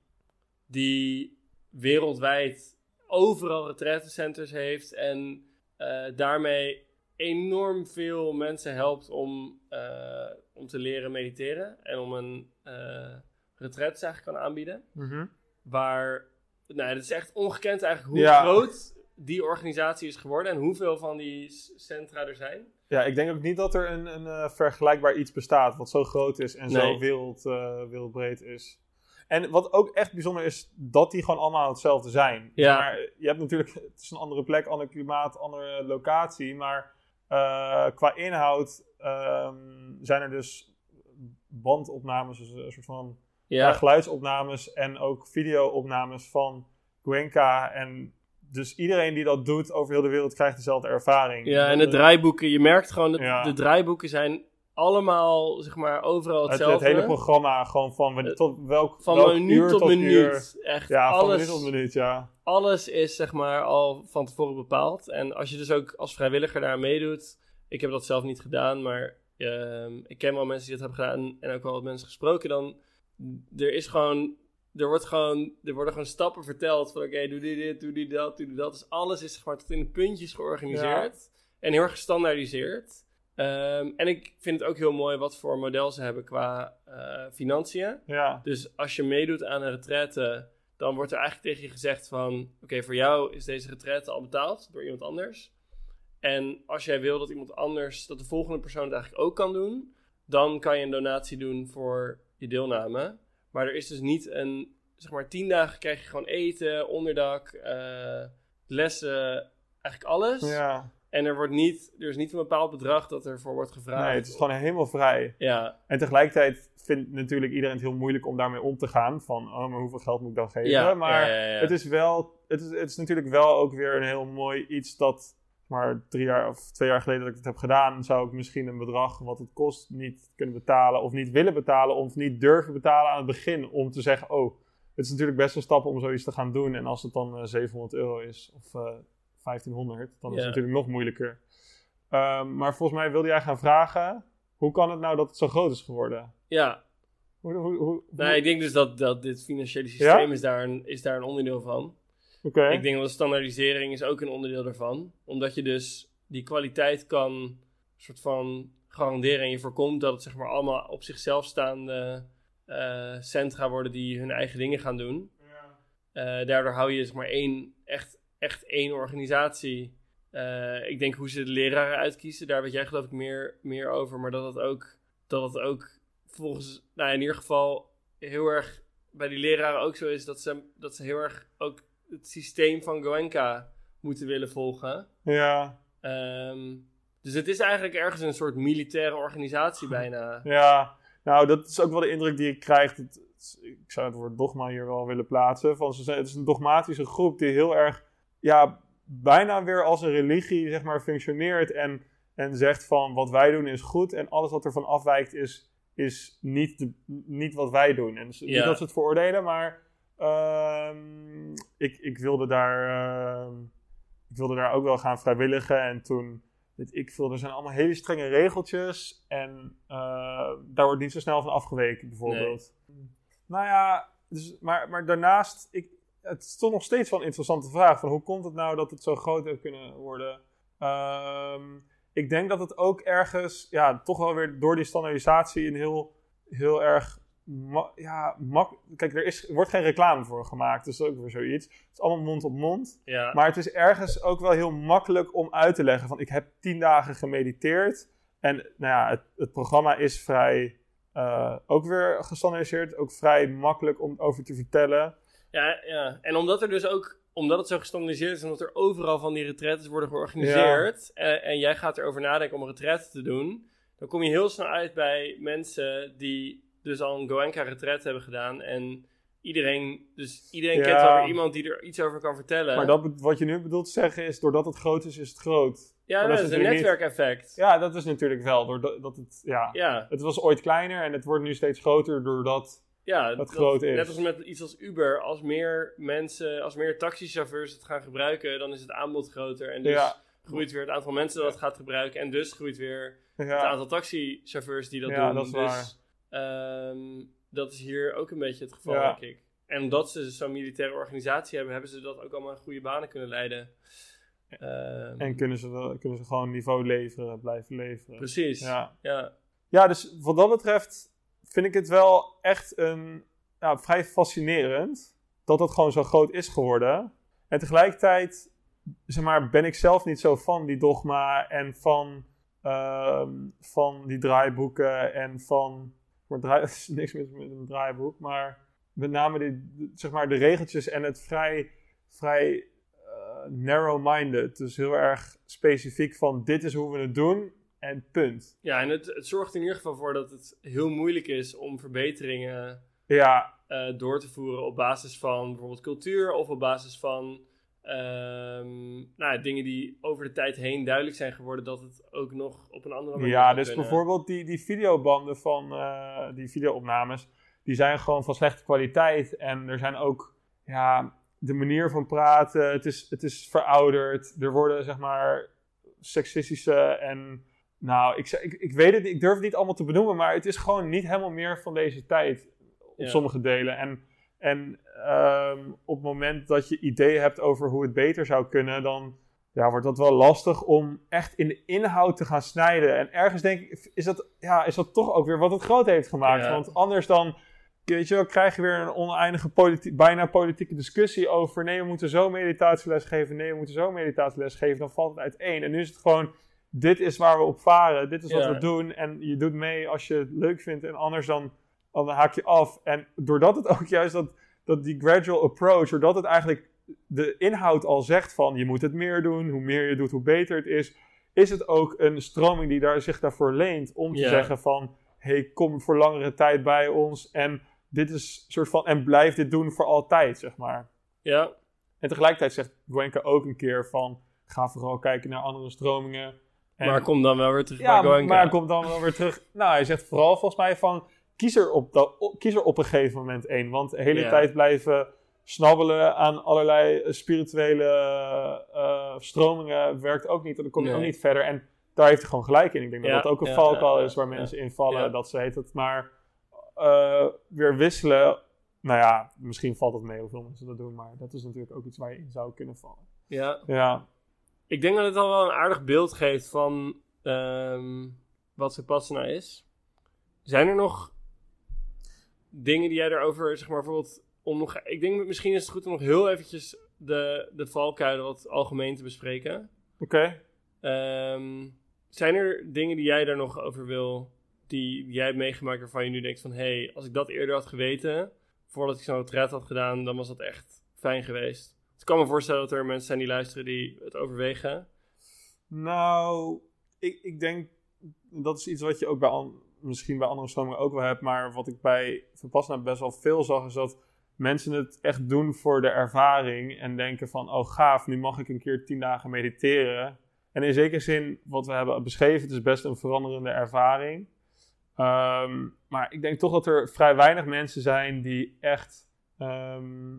die wereldwijd overal retraitecenters heeft. En eh, daarmee enorm veel mensen helpt om, eh, om te leren mediteren. En om een uh, retreat eigenlijk kan aanbieden. Mhm. Waar, nou, het is echt ongekend eigenlijk hoe Ja. groot die organisatie is geworden. En hoeveel van die centra er zijn. Ja, ik denk ook niet dat er een, een eh, vergelijkbaar iets bestaat wat zo groot is en zo wereld, eh, wereldbreed is. En wat ook echt bijzonder is, dat die gewoon allemaal hetzelfde zijn. Ja. Maar je hebt natuurlijk, het is een andere plek, ander klimaat, andere locatie, maar eh, qua inhoud ehm, zijn er dus bandopnames, dus een soort van ja. geluidsopnames en ook videoopnames van Gwenka. En dus iedereen die dat doet over heel de wereld krijgt dezelfde ervaring. Ja, en de draaiboeken, je merkt gewoon dat Ja. de draaiboeken zijn allemaal, zeg maar, overal Het, hetzelfde. het hele programma, gewoon van wanneer- tot welk, Van welk minuut uur tot uur. minuut. Echt, Ja, van alles, minuut tot minuut, ja. alles is, zeg maar, al van tevoren bepaald. En als je dus ook als vrijwilliger daar meedoet, ik heb dat zelf niet gedaan, maar ehm, ik ken wel mensen die dat hebben gedaan en ook wel wat mensen gesproken, dan er is gewoon, er wordt gewoon, er worden gewoon stappen verteld van oké, doe die dit, doe die dat, doe dat. Dus alles is tot in de puntjes georganiseerd en heel erg gestandaardiseerd. Ehm, en ik vind het ook heel mooi wat voor model ze hebben qua eh, financiën. Ja, Dus als je meedoet aan een retraite, dan wordt er eigenlijk tegen je gezegd van... Oké, voor jou is deze retraite al betaald door iemand anders. En als jij wil dat iemand anders, dat de volgende persoon het eigenlijk ook kan doen... dan kan je een donatie doen voor je deelname. Maar er is dus niet een... Zeg maar, tien dagen krijg je gewoon eten, onderdak, eh, lessen, eigenlijk alles. ja. En er, wordt niet, er is niet een bepaald bedrag dat ervoor wordt gevraagd. Nee, het is gewoon helemaal vrij. Ja, En tegelijkertijd vindt natuurlijk iedereen het heel moeilijk om daarmee om te gaan. Van, oh, maar hoeveel geld moet ik dan geven? ja, maar ja, ja, ja. Het, is wel, het, is, het is natuurlijk wel ook weer een heel mooi iets dat... Maar drie jaar of twee jaar geleden dat ik het heb gedaan... zou ik misschien een bedrag wat het kost niet kunnen betalen... of niet willen betalen of niet durven betalen aan het begin... om te zeggen, oh, het is natuurlijk best een stap om zoiets te gaan doen... en als het dan eh, 700 euro is of eh 1500... dan is het natuurlijk nog moeilijker. Ehm, maar volgens mij wilde jij gaan vragen... hoe kan het nou dat het zo groot is geworden? ja. Hoe, hoe, hoe, Nou, ik denk dus dat, dat dit financiële systeem Ja? is, daar een, is daar een onderdeel van. Ik denk dat standaardisering is ook een onderdeel daarvan. Omdat je dus die kwaliteit kan soort van garanderen. En je voorkomt dat het zeg maar allemaal op zichzelf staande eh, centra worden die hun eigen dingen gaan doen. Eh, daardoor hou je zeg maar één, echt, echt één organisatie. Eh, ik denk hoe ze de leraren uitkiezen, daar weet jij geloof ik meer, meer over. Maar dat het ook, dat het ook volgens, nou in ieder geval heel erg bij die leraren ook zo is dat ze, dat ze heel erg ook het systeem van Goenka moeten willen volgen. Ja, Ehm, dus het is eigenlijk ergens een soort militaire organisatie bijna. ja. Nou, dat is ook wel de indruk die ik krijg. Dat, ik zou het woord dogma hier wel willen plaatsen. Van, ze zijn, het is een dogmatische groep die heel erg, ja, bijna weer als een religie, zeg maar, functioneert. En, en zegt van, wat wij doen is goed. En alles wat ervan afwijkt is, is niet, de, niet wat wij doen. En dus niet dat ze het veroordelen, maar ehm, ik, ik wilde daar... ehm, ik wilde daar ook wel gaan vrijwilligen. En toen, weet ik veel, er zijn allemaal hele strenge regeltjes. En eh, daar wordt niet zo snel van afgeweken, bijvoorbeeld. Nou ja, dus, maar, maar daarnaast, ik, het is toch nog steeds wel een interessante vraag. Van hoe komt het nou dat het zo groot heeft kunnen worden? Ehm, ik denk dat het ook ergens, ja, toch wel weer door die standaardisatie een heel, heel erg, ma- ja, mak Kijk, er, is, wordt geen reclame voor gemaakt, dus dat is ook weer zoiets. Het is allemaal mond op mond. Ja, Maar het is ergens ook wel heel makkelijk om uit te leggen van ik heb tien dagen gemediteerd. En nou ja, het, het programma is vrij eh, ook weer gestandaardiseerd. Ook vrij makkelijk om over te vertellen. ja, ja. En omdat er dus ook omdat het zo gestandaardiseerd is en omdat er overal van die retretes worden georganiseerd. En, en jij gaat erover nadenken om een retraite te doen. Dan kom je heel snel uit bij mensen die dus al een Goenka retreat hebben gedaan. En iedereen, dus iedereen Ja. kent wel weer iemand die er iets over kan vertellen. Maar dat, wat je nu bedoelt te zeggen is, doordat het groot is, is het groot. ja, dat dat is een niet- netwerkeffect. Ja, dat is natuurlijk wel. Doordat dat het, ja, Ja, het was ooit kleiner en het wordt nu steeds groter doordat... ja groot is. Net als met iets als Uber. Als meer mensen, als meer taxichauffeurs het gaan gebruiken, dan is het aanbod groter. En dus Ja. groeit weer het aantal mensen dat het gaat gebruiken. En dus groeit weer het aantal taxichauffeurs die dat Ja, doen. dat is dus ehm, dat is hier ook een beetje het geval, Ja. denk ik. En omdat ze zo'n militaire organisatie hebben, hebben ze dat ook allemaal in goede banen kunnen leiden. Ehm, en kunnen ze, wel- kunnen ze gewoon niveau leveren, blijven leveren. precies. Ja. Ja. Ja. Dus wat dat betreft vind ik het wel echt een, ja, vrij fascinerend dat het gewoon zo groot is geworden. En tegelijkertijd, zeg maar, ben ik zelf niet zo van die dogma en van, ehm, van die draaiboeken en van, maar draai, is niks mis met een draaiboek, maar met name die, de- zeg maar, de regeltjes en het vrij, vrij eh, narrow-minded. Dus heel erg specifiek van dit is hoe we het doen en punt. Ja, en het, het zorgt in ieder geval voor dat het heel moeilijk is om verbeteringen Ja, eh, door te voeren op basis van bijvoorbeeld cultuur of op basis van ehm, nou, dingen die over de tijd heen duidelijk zijn geworden dat het ook nog op een andere manier Ja, dus kunnen. bijvoorbeeld die, die videobanden van eh, die videoopnames, die zijn gewoon van slechte kwaliteit. En er zijn ook, ja, de manier van praten, het is, het is verouderd. Er worden, zeg maar, seksistische en Nou, ik, ik, ik weet het ik durf het niet allemaal te benoemen, maar het is gewoon niet helemaal meer van deze tijd op Ja. sommige delen. En, en ehm, op het moment dat je ideeën hebt over hoe het beter zou kunnen, dan ja, wordt dat wel lastig om echt in de inhoud te gaan snijden. En ergens denk ik, is dat, ja, is dat toch ook weer wat het groot heeft gemaakt. Ja. Want anders dan, weet je wel, krijg je weer een oneindige bijna politieke discussie over, nee, we moeten zo meditatieles geven, nee, we moeten zo meditatieles geven, dan valt het uiteen. En nu is het gewoon, dit is waar we op varen, dit is wat Ja. we doen. En je doet mee als je het leuk vindt en anders dan, dan haak je af. En doordat het ook juist dat, dat die gradual approach, doordat het eigenlijk de inhoud al zegt van je moet het meer doen, hoe meer je doet, hoe beter het is, is het ook een stroming die daar, zich daarvoor leent om te zeggen van hey, kom voor langere tijd bij ons en dit is soort van en blijf dit doen voor altijd, zeg maar. Ja, En tegelijkertijd zegt Goenka ook een keer van ga vooral kijken naar andere stromingen. En- maar kom dan wel weer terug ja, bij Goenka. maar komt dan wel weer terug. Nou, hij zegt vooral volgens mij van kies er op, dat, kies er op een gegeven moment één. Want de hele tijd blijven snabbelen aan allerlei eh, spirituele eh, stromingen werkt ook niet. Dan kom je Nee. ook niet verder. En daar heeft hij gewoon gelijk in. Ik denk Ja, dat dat ook een ja, valkuil ja, is waar mensen in vallen. Dat ze heet het maar eh, weer wisselen. Nou ja, misschien valt het mee hoeveel mensen dat doen. Maar dat is natuurlijk ook iets waar je in zou kunnen vallen. Ja, Ja, ik denk dat het al wel een aardig beeld geeft van ehm, wat Vipassana is. Zijn er nog dingen die jij daarover, zeg maar bijvoorbeeld, om nog, ik denk misschien is het goed om nog heel eventjes de, de valkuilen wat algemeen te bespreken. oké. Ehm, zijn er dingen die jij daar nog over wil, die, die jij hebt meegemaakt waarvan je nu denkt van, hé, hey, als ik dat eerder had geweten, voordat ik zo'n retreat had gedaan, dan was dat echt fijn geweest. Dus ik kan me voorstellen dat er mensen zijn die luisteren die het overwegen. Nou, ik, ik denk dat is iets wat je ook bij an- misschien bij andere stromingen ook wel hebt, maar wat ik bij Vipassana best wel veel zag, is dat mensen het echt doen voor de ervaring en denken van, oh gaaf, nu mag ik een keer tien dagen mediteren. En in zekere zin, wat we hebben beschreven, het is best een veranderende ervaring. Ehm, maar ik denk toch dat er vrij weinig mensen zijn die echt, ehm,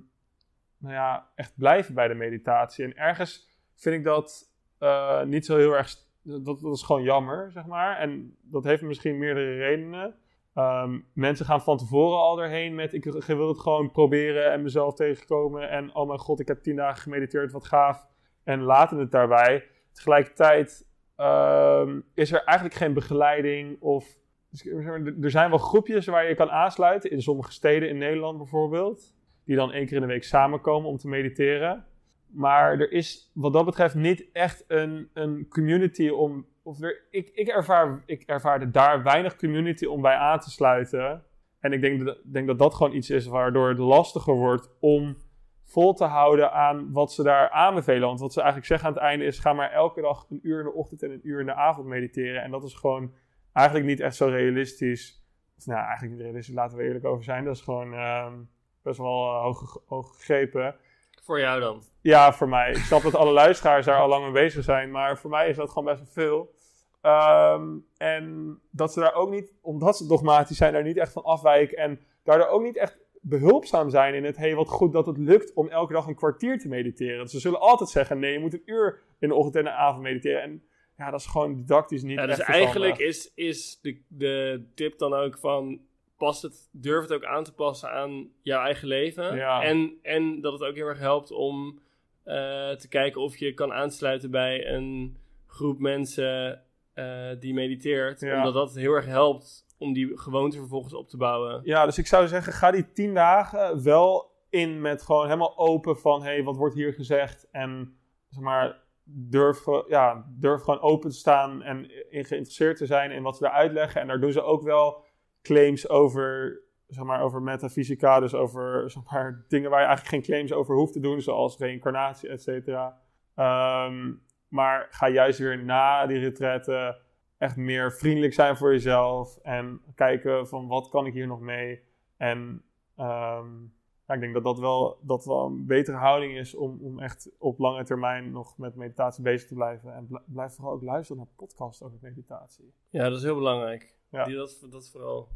nou ja, echt blijven bij de meditatie. En ergens vind ik dat eh, niet zo heel erg. Dat, dat is gewoon jammer, zeg maar. En dat heeft misschien meerdere redenen. Ehm, mensen gaan van tevoren al erheen met: ik wil het gewoon proberen en mezelf tegenkomen. En oh mijn god, ik heb tien dagen gemediteerd, wat gaaf. En laten het daarbij. Tegelijkertijd ehm, is er eigenlijk geen begeleiding of. dus, er zijn wel groepjes waar je kan aansluiten. In sommige steden in Nederland bijvoorbeeld. Die dan één keer in de week samenkomen om te mediteren. Maar er is wat dat betreft niet echt een, een community om. Of er, ik, ik, ervaar, ik ervaarde daar weinig community om bij aan te sluiten. En ik denk dat, denk dat dat gewoon iets is waardoor het lastiger wordt om vol te houden aan wat ze daar aanbevelen. Want wat ze eigenlijk zeggen aan het einde is: ga maar elke dag een uur in de ochtend en een uur in de avond mediteren. En dat is gewoon eigenlijk niet echt zo realistisch. Of nou, eigenlijk niet realistisch, laten we eerlijk over zijn. Dat is gewoon ehm, best wel hoog, hoog gegrepen. Voor jou dan. Ja, voor mij. Ik snap dat alle luisteraars daar al lang mee bezig zijn, maar voor mij is dat gewoon best wel veel. Ehm, en dat ze daar ook niet, omdat ze dogmatisch zijn, daar niet echt van afwijken. En daardoor ook niet echt behulpzaam zijn in het, hey, wat goed dat het lukt om elke dag een kwartier te mediteren. Ze zullen altijd zeggen, nee, je moet een uur in de ochtend en de avond mediteren. En ja, dat is gewoon didactisch niet Ja, dus eigenlijk is, is de, de tip dan ook van, pas het, durf het ook aan te passen aan jouw eigen leven. Ja. En, en dat het ook heel erg helpt om eh, te kijken of je kan aansluiten bij een groep mensen eh, die mediteert. Ja. Omdat dat heel erg helpt om die gewoonte vervolgens op te bouwen. Ja, dus ik zou zeggen, ga die tien dagen wel in met gewoon helemaal open van, hé, hey, wat wordt hier gezegd? En zeg maar, durf, ja, durf gewoon open te staan en in geïnteresseerd te zijn in wat ze daar uitleggen. En daar doen ze ook wel claims over, zeg maar, over metafysica, dus over zeg maar, dingen waar je eigenlijk geen claims over hoeft te doen, zoals reïncarnatie, et cetera. Ehm, maar ga juist weer na die retraite echt meer vriendelijk zijn voor jezelf en kijken van wat kan ik hier nog mee. En ehm, ja, ik denk dat dat wel, dat wel een betere houding is om, om echt op lange termijn nog met meditatie bezig te blijven. En bl- blijf vooral ook luisteren naar podcasts over meditatie. Ja, dat is heel belangrijk. Ja. Die, dat, dat vooral.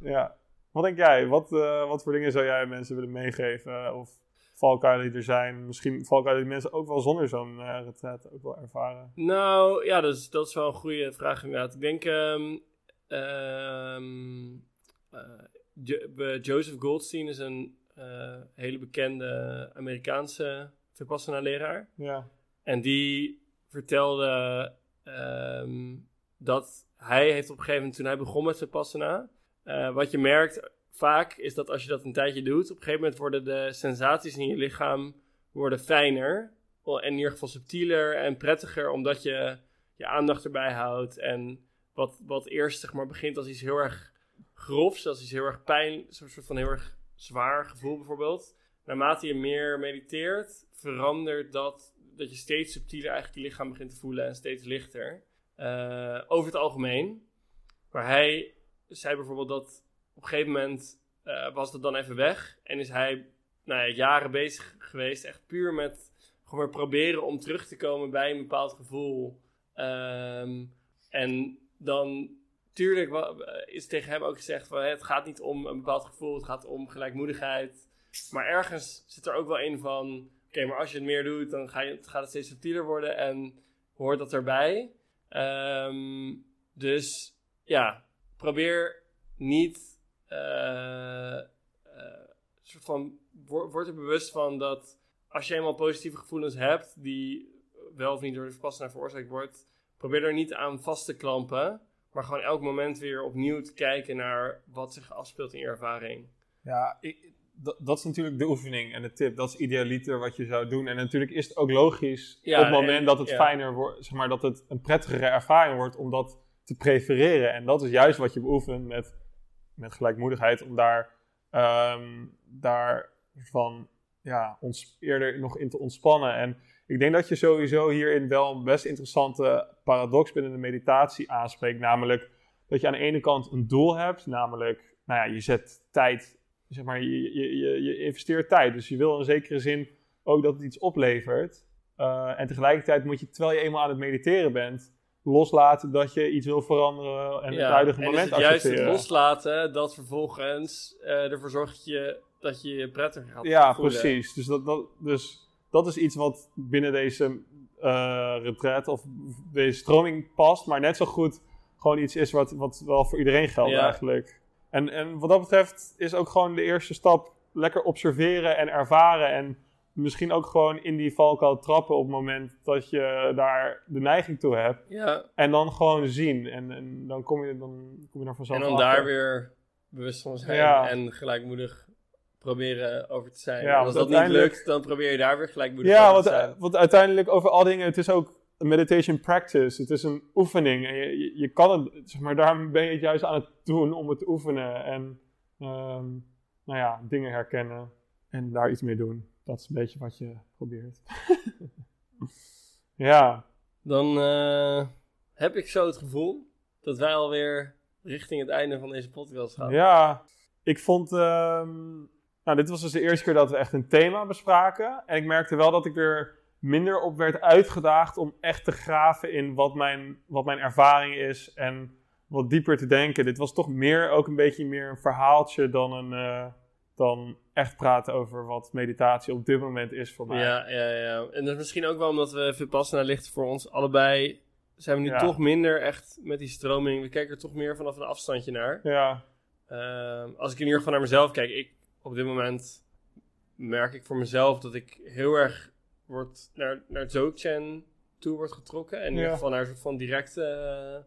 Ja. Wat denk jij? Wat, eh, wat voor dingen zou jij mensen willen meegeven? Of valkuilen die er zijn. Misschien valkuilen die mensen ook wel zonder zo'n uh, ook wel ervaren. Nou, ja, dat is, dat is wel een goede vraag inderdaad. Ik denk... Um, um, uh, Joseph Goldstein is een uh, hele bekende Amerikaanse Vipassana-leraar. Ja. En die vertelde um, dat hij heeft op een gegeven moment, toen hij begon met Vipassana... Uh, wat je merkt vaak is dat als je dat een tijdje doet, op een gegeven moment worden de sensaties in je lichaam worden fijner. En in ieder geval subtieler en prettiger, omdat je je aandacht erbij houdt. En wat, wat eerst maar, begint als iets heel erg grofs, als iets heel erg pijn, een soort van heel erg zwaar gevoel bijvoorbeeld. Naarmate je meer mediteert, verandert dat, dat je steeds subtieler eigenlijk je lichaam begint te voelen en steeds lichter. Uh, over het algemeen. Maar hij zei bijvoorbeeld dat op een gegeven moment uh, was dat dan even weg. En is hij nou ja, jaren bezig geweest, echt puur met gewoon proberen om terug te komen bij een bepaald gevoel. Um, en dan, tuurlijk is tegen hem ook gezegd van het gaat niet om een bepaald gevoel, het gaat om gelijkmoedigheid. Maar ergens zit er ook wel in van, oké, maar als je het meer doet, dan ga je, gaat het steeds subtieler worden en hoort dat erbij. Um, dus ja, probeer niet uh, soort van, word er bewust van dat als je eenmaal positieve gevoelens hebt, die wel of niet door de verpassing veroorzaakt wordt, probeer er niet aan vast te klampen, maar gewoon elk moment weer opnieuw te kijken naar wat zich afspeelt in je ervaring. Ja, ik, dat, dat, is natuurlijk de oefening en de tip. Dat is idealiter wat je zou doen. En natuurlijk is het ook logisch op het moment dat het fijner wordt, zeg maar, dat het een prettigere ervaring wordt om dat te prefereren. En dat is juist wat je beoefent met met gelijkmoedigheid om daar, um, daar van ja, ons eerder nog in te ontspannen. En ik denk dat je sowieso hierin wel een best interessante paradox binnen de meditatie aanspreekt. Namelijk dat je aan de ene kant een doel hebt, namelijk, nou ja, je zet tijd, zeg maar, je, je, je, je investeert tijd. Dus je wil in zekere zin ook dat het iets oplevert. Uh, en tegelijkertijd moet je, terwijl je eenmaal aan het mediteren bent, loslaten dat je iets wil veranderen en het huidige moment accepteren. juist het loslaten dat vervolgens uh, ervoor zorgt dat je, dat je je prettiger gaat Ja, precies. Dus dat, dat, dus dat is iets wat binnen deze uh, retreat of deze stroming past, maar net zo goed gewoon iets is wat, wat wel voor iedereen geldt eigenlijk. En, en wat dat betreft is ook gewoon de eerste stap lekker observeren en ervaren en misschien ook gewoon in die valkuil trappen op het moment dat je daar de neiging toe hebt. Ja. En dan gewoon zien. En, en dan kom je, dan kom je er vanzelf En dan daar weer bewust van zijn en gelijkmoedig proberen over te zijn. Ja, als dat niet lukt, dan probeer je daar weer gelijkmoedig ja, over te zijn. Ja, want uiteindelijk over al dingen, het is ook meditation practice. Het is een oefening. En je, je, kan het, zeg maar, daarom ben je het juist aan het doen om het te oefenen. En, um, nou ja, dingen herkennen en daar iets mee doen. Dat is een beetje wat je probeert. ja. Dan uh, heb ik zo het gevoel dat wij alweer richting het einde van deze podcast gaan. Ja, ik vond. Um, nou, dit was dus de eerste keer dat we echt een thema bespraken. En ik merkte wel dat ik er minder op werd uitgedaagd om echt te graven in wat mijn, wat mijn ervaring is. En wat dieper te denken. Dit was toch meer ook een beetje meer een verhaaltje dan een. Uh, dan echt praten over wat meditatie op dit moment is voor mij. Ja, ja, ja. En dat is misschien ook wel omdat we Vipassana ligt voor ons allebei. Zijn we nu toch minder echt met die stroming. We kijken er toch meer vanaf een afstandje naar. Ja. Uh, als ik in ieder geval naar mezelf kijk. Ik, op dit moment merk ik voor mezelf dat ik heel erg wordt naar, naar Dzogchen toe wordt getrokken. En in ieder geval naar een soort van directe,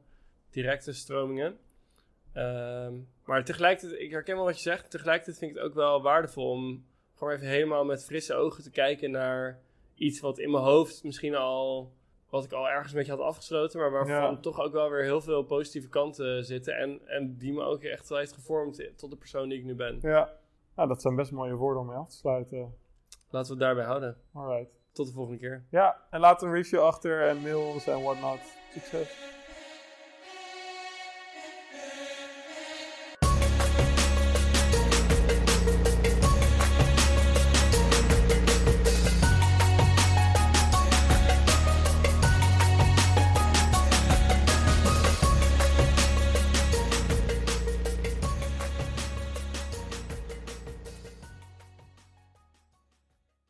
directe stromingen. Ehm, maar tegelijkertijd, ik herken wel wat je zegt. Tegelijkertijd vind ik het ook wel waardevol om gewoon even helemaal met frisse ogen te kijken naar iets wat in mijn hoofd misschien al, wat ik al ergens een beetje had afgesloten, maar waarvan toch ook wel weer heel veel positieve kanten zitten. En, en die me ook echt wel heeft gevormd tot de persoon die ik nu ben. Ja, nou, dat zijn best mooie woorden om mee af te sluiten. Laten we het daarbij houden. Alright. Tot de volgende keer. Ja, en laat een review achter en mail ons en whatnot. Succes.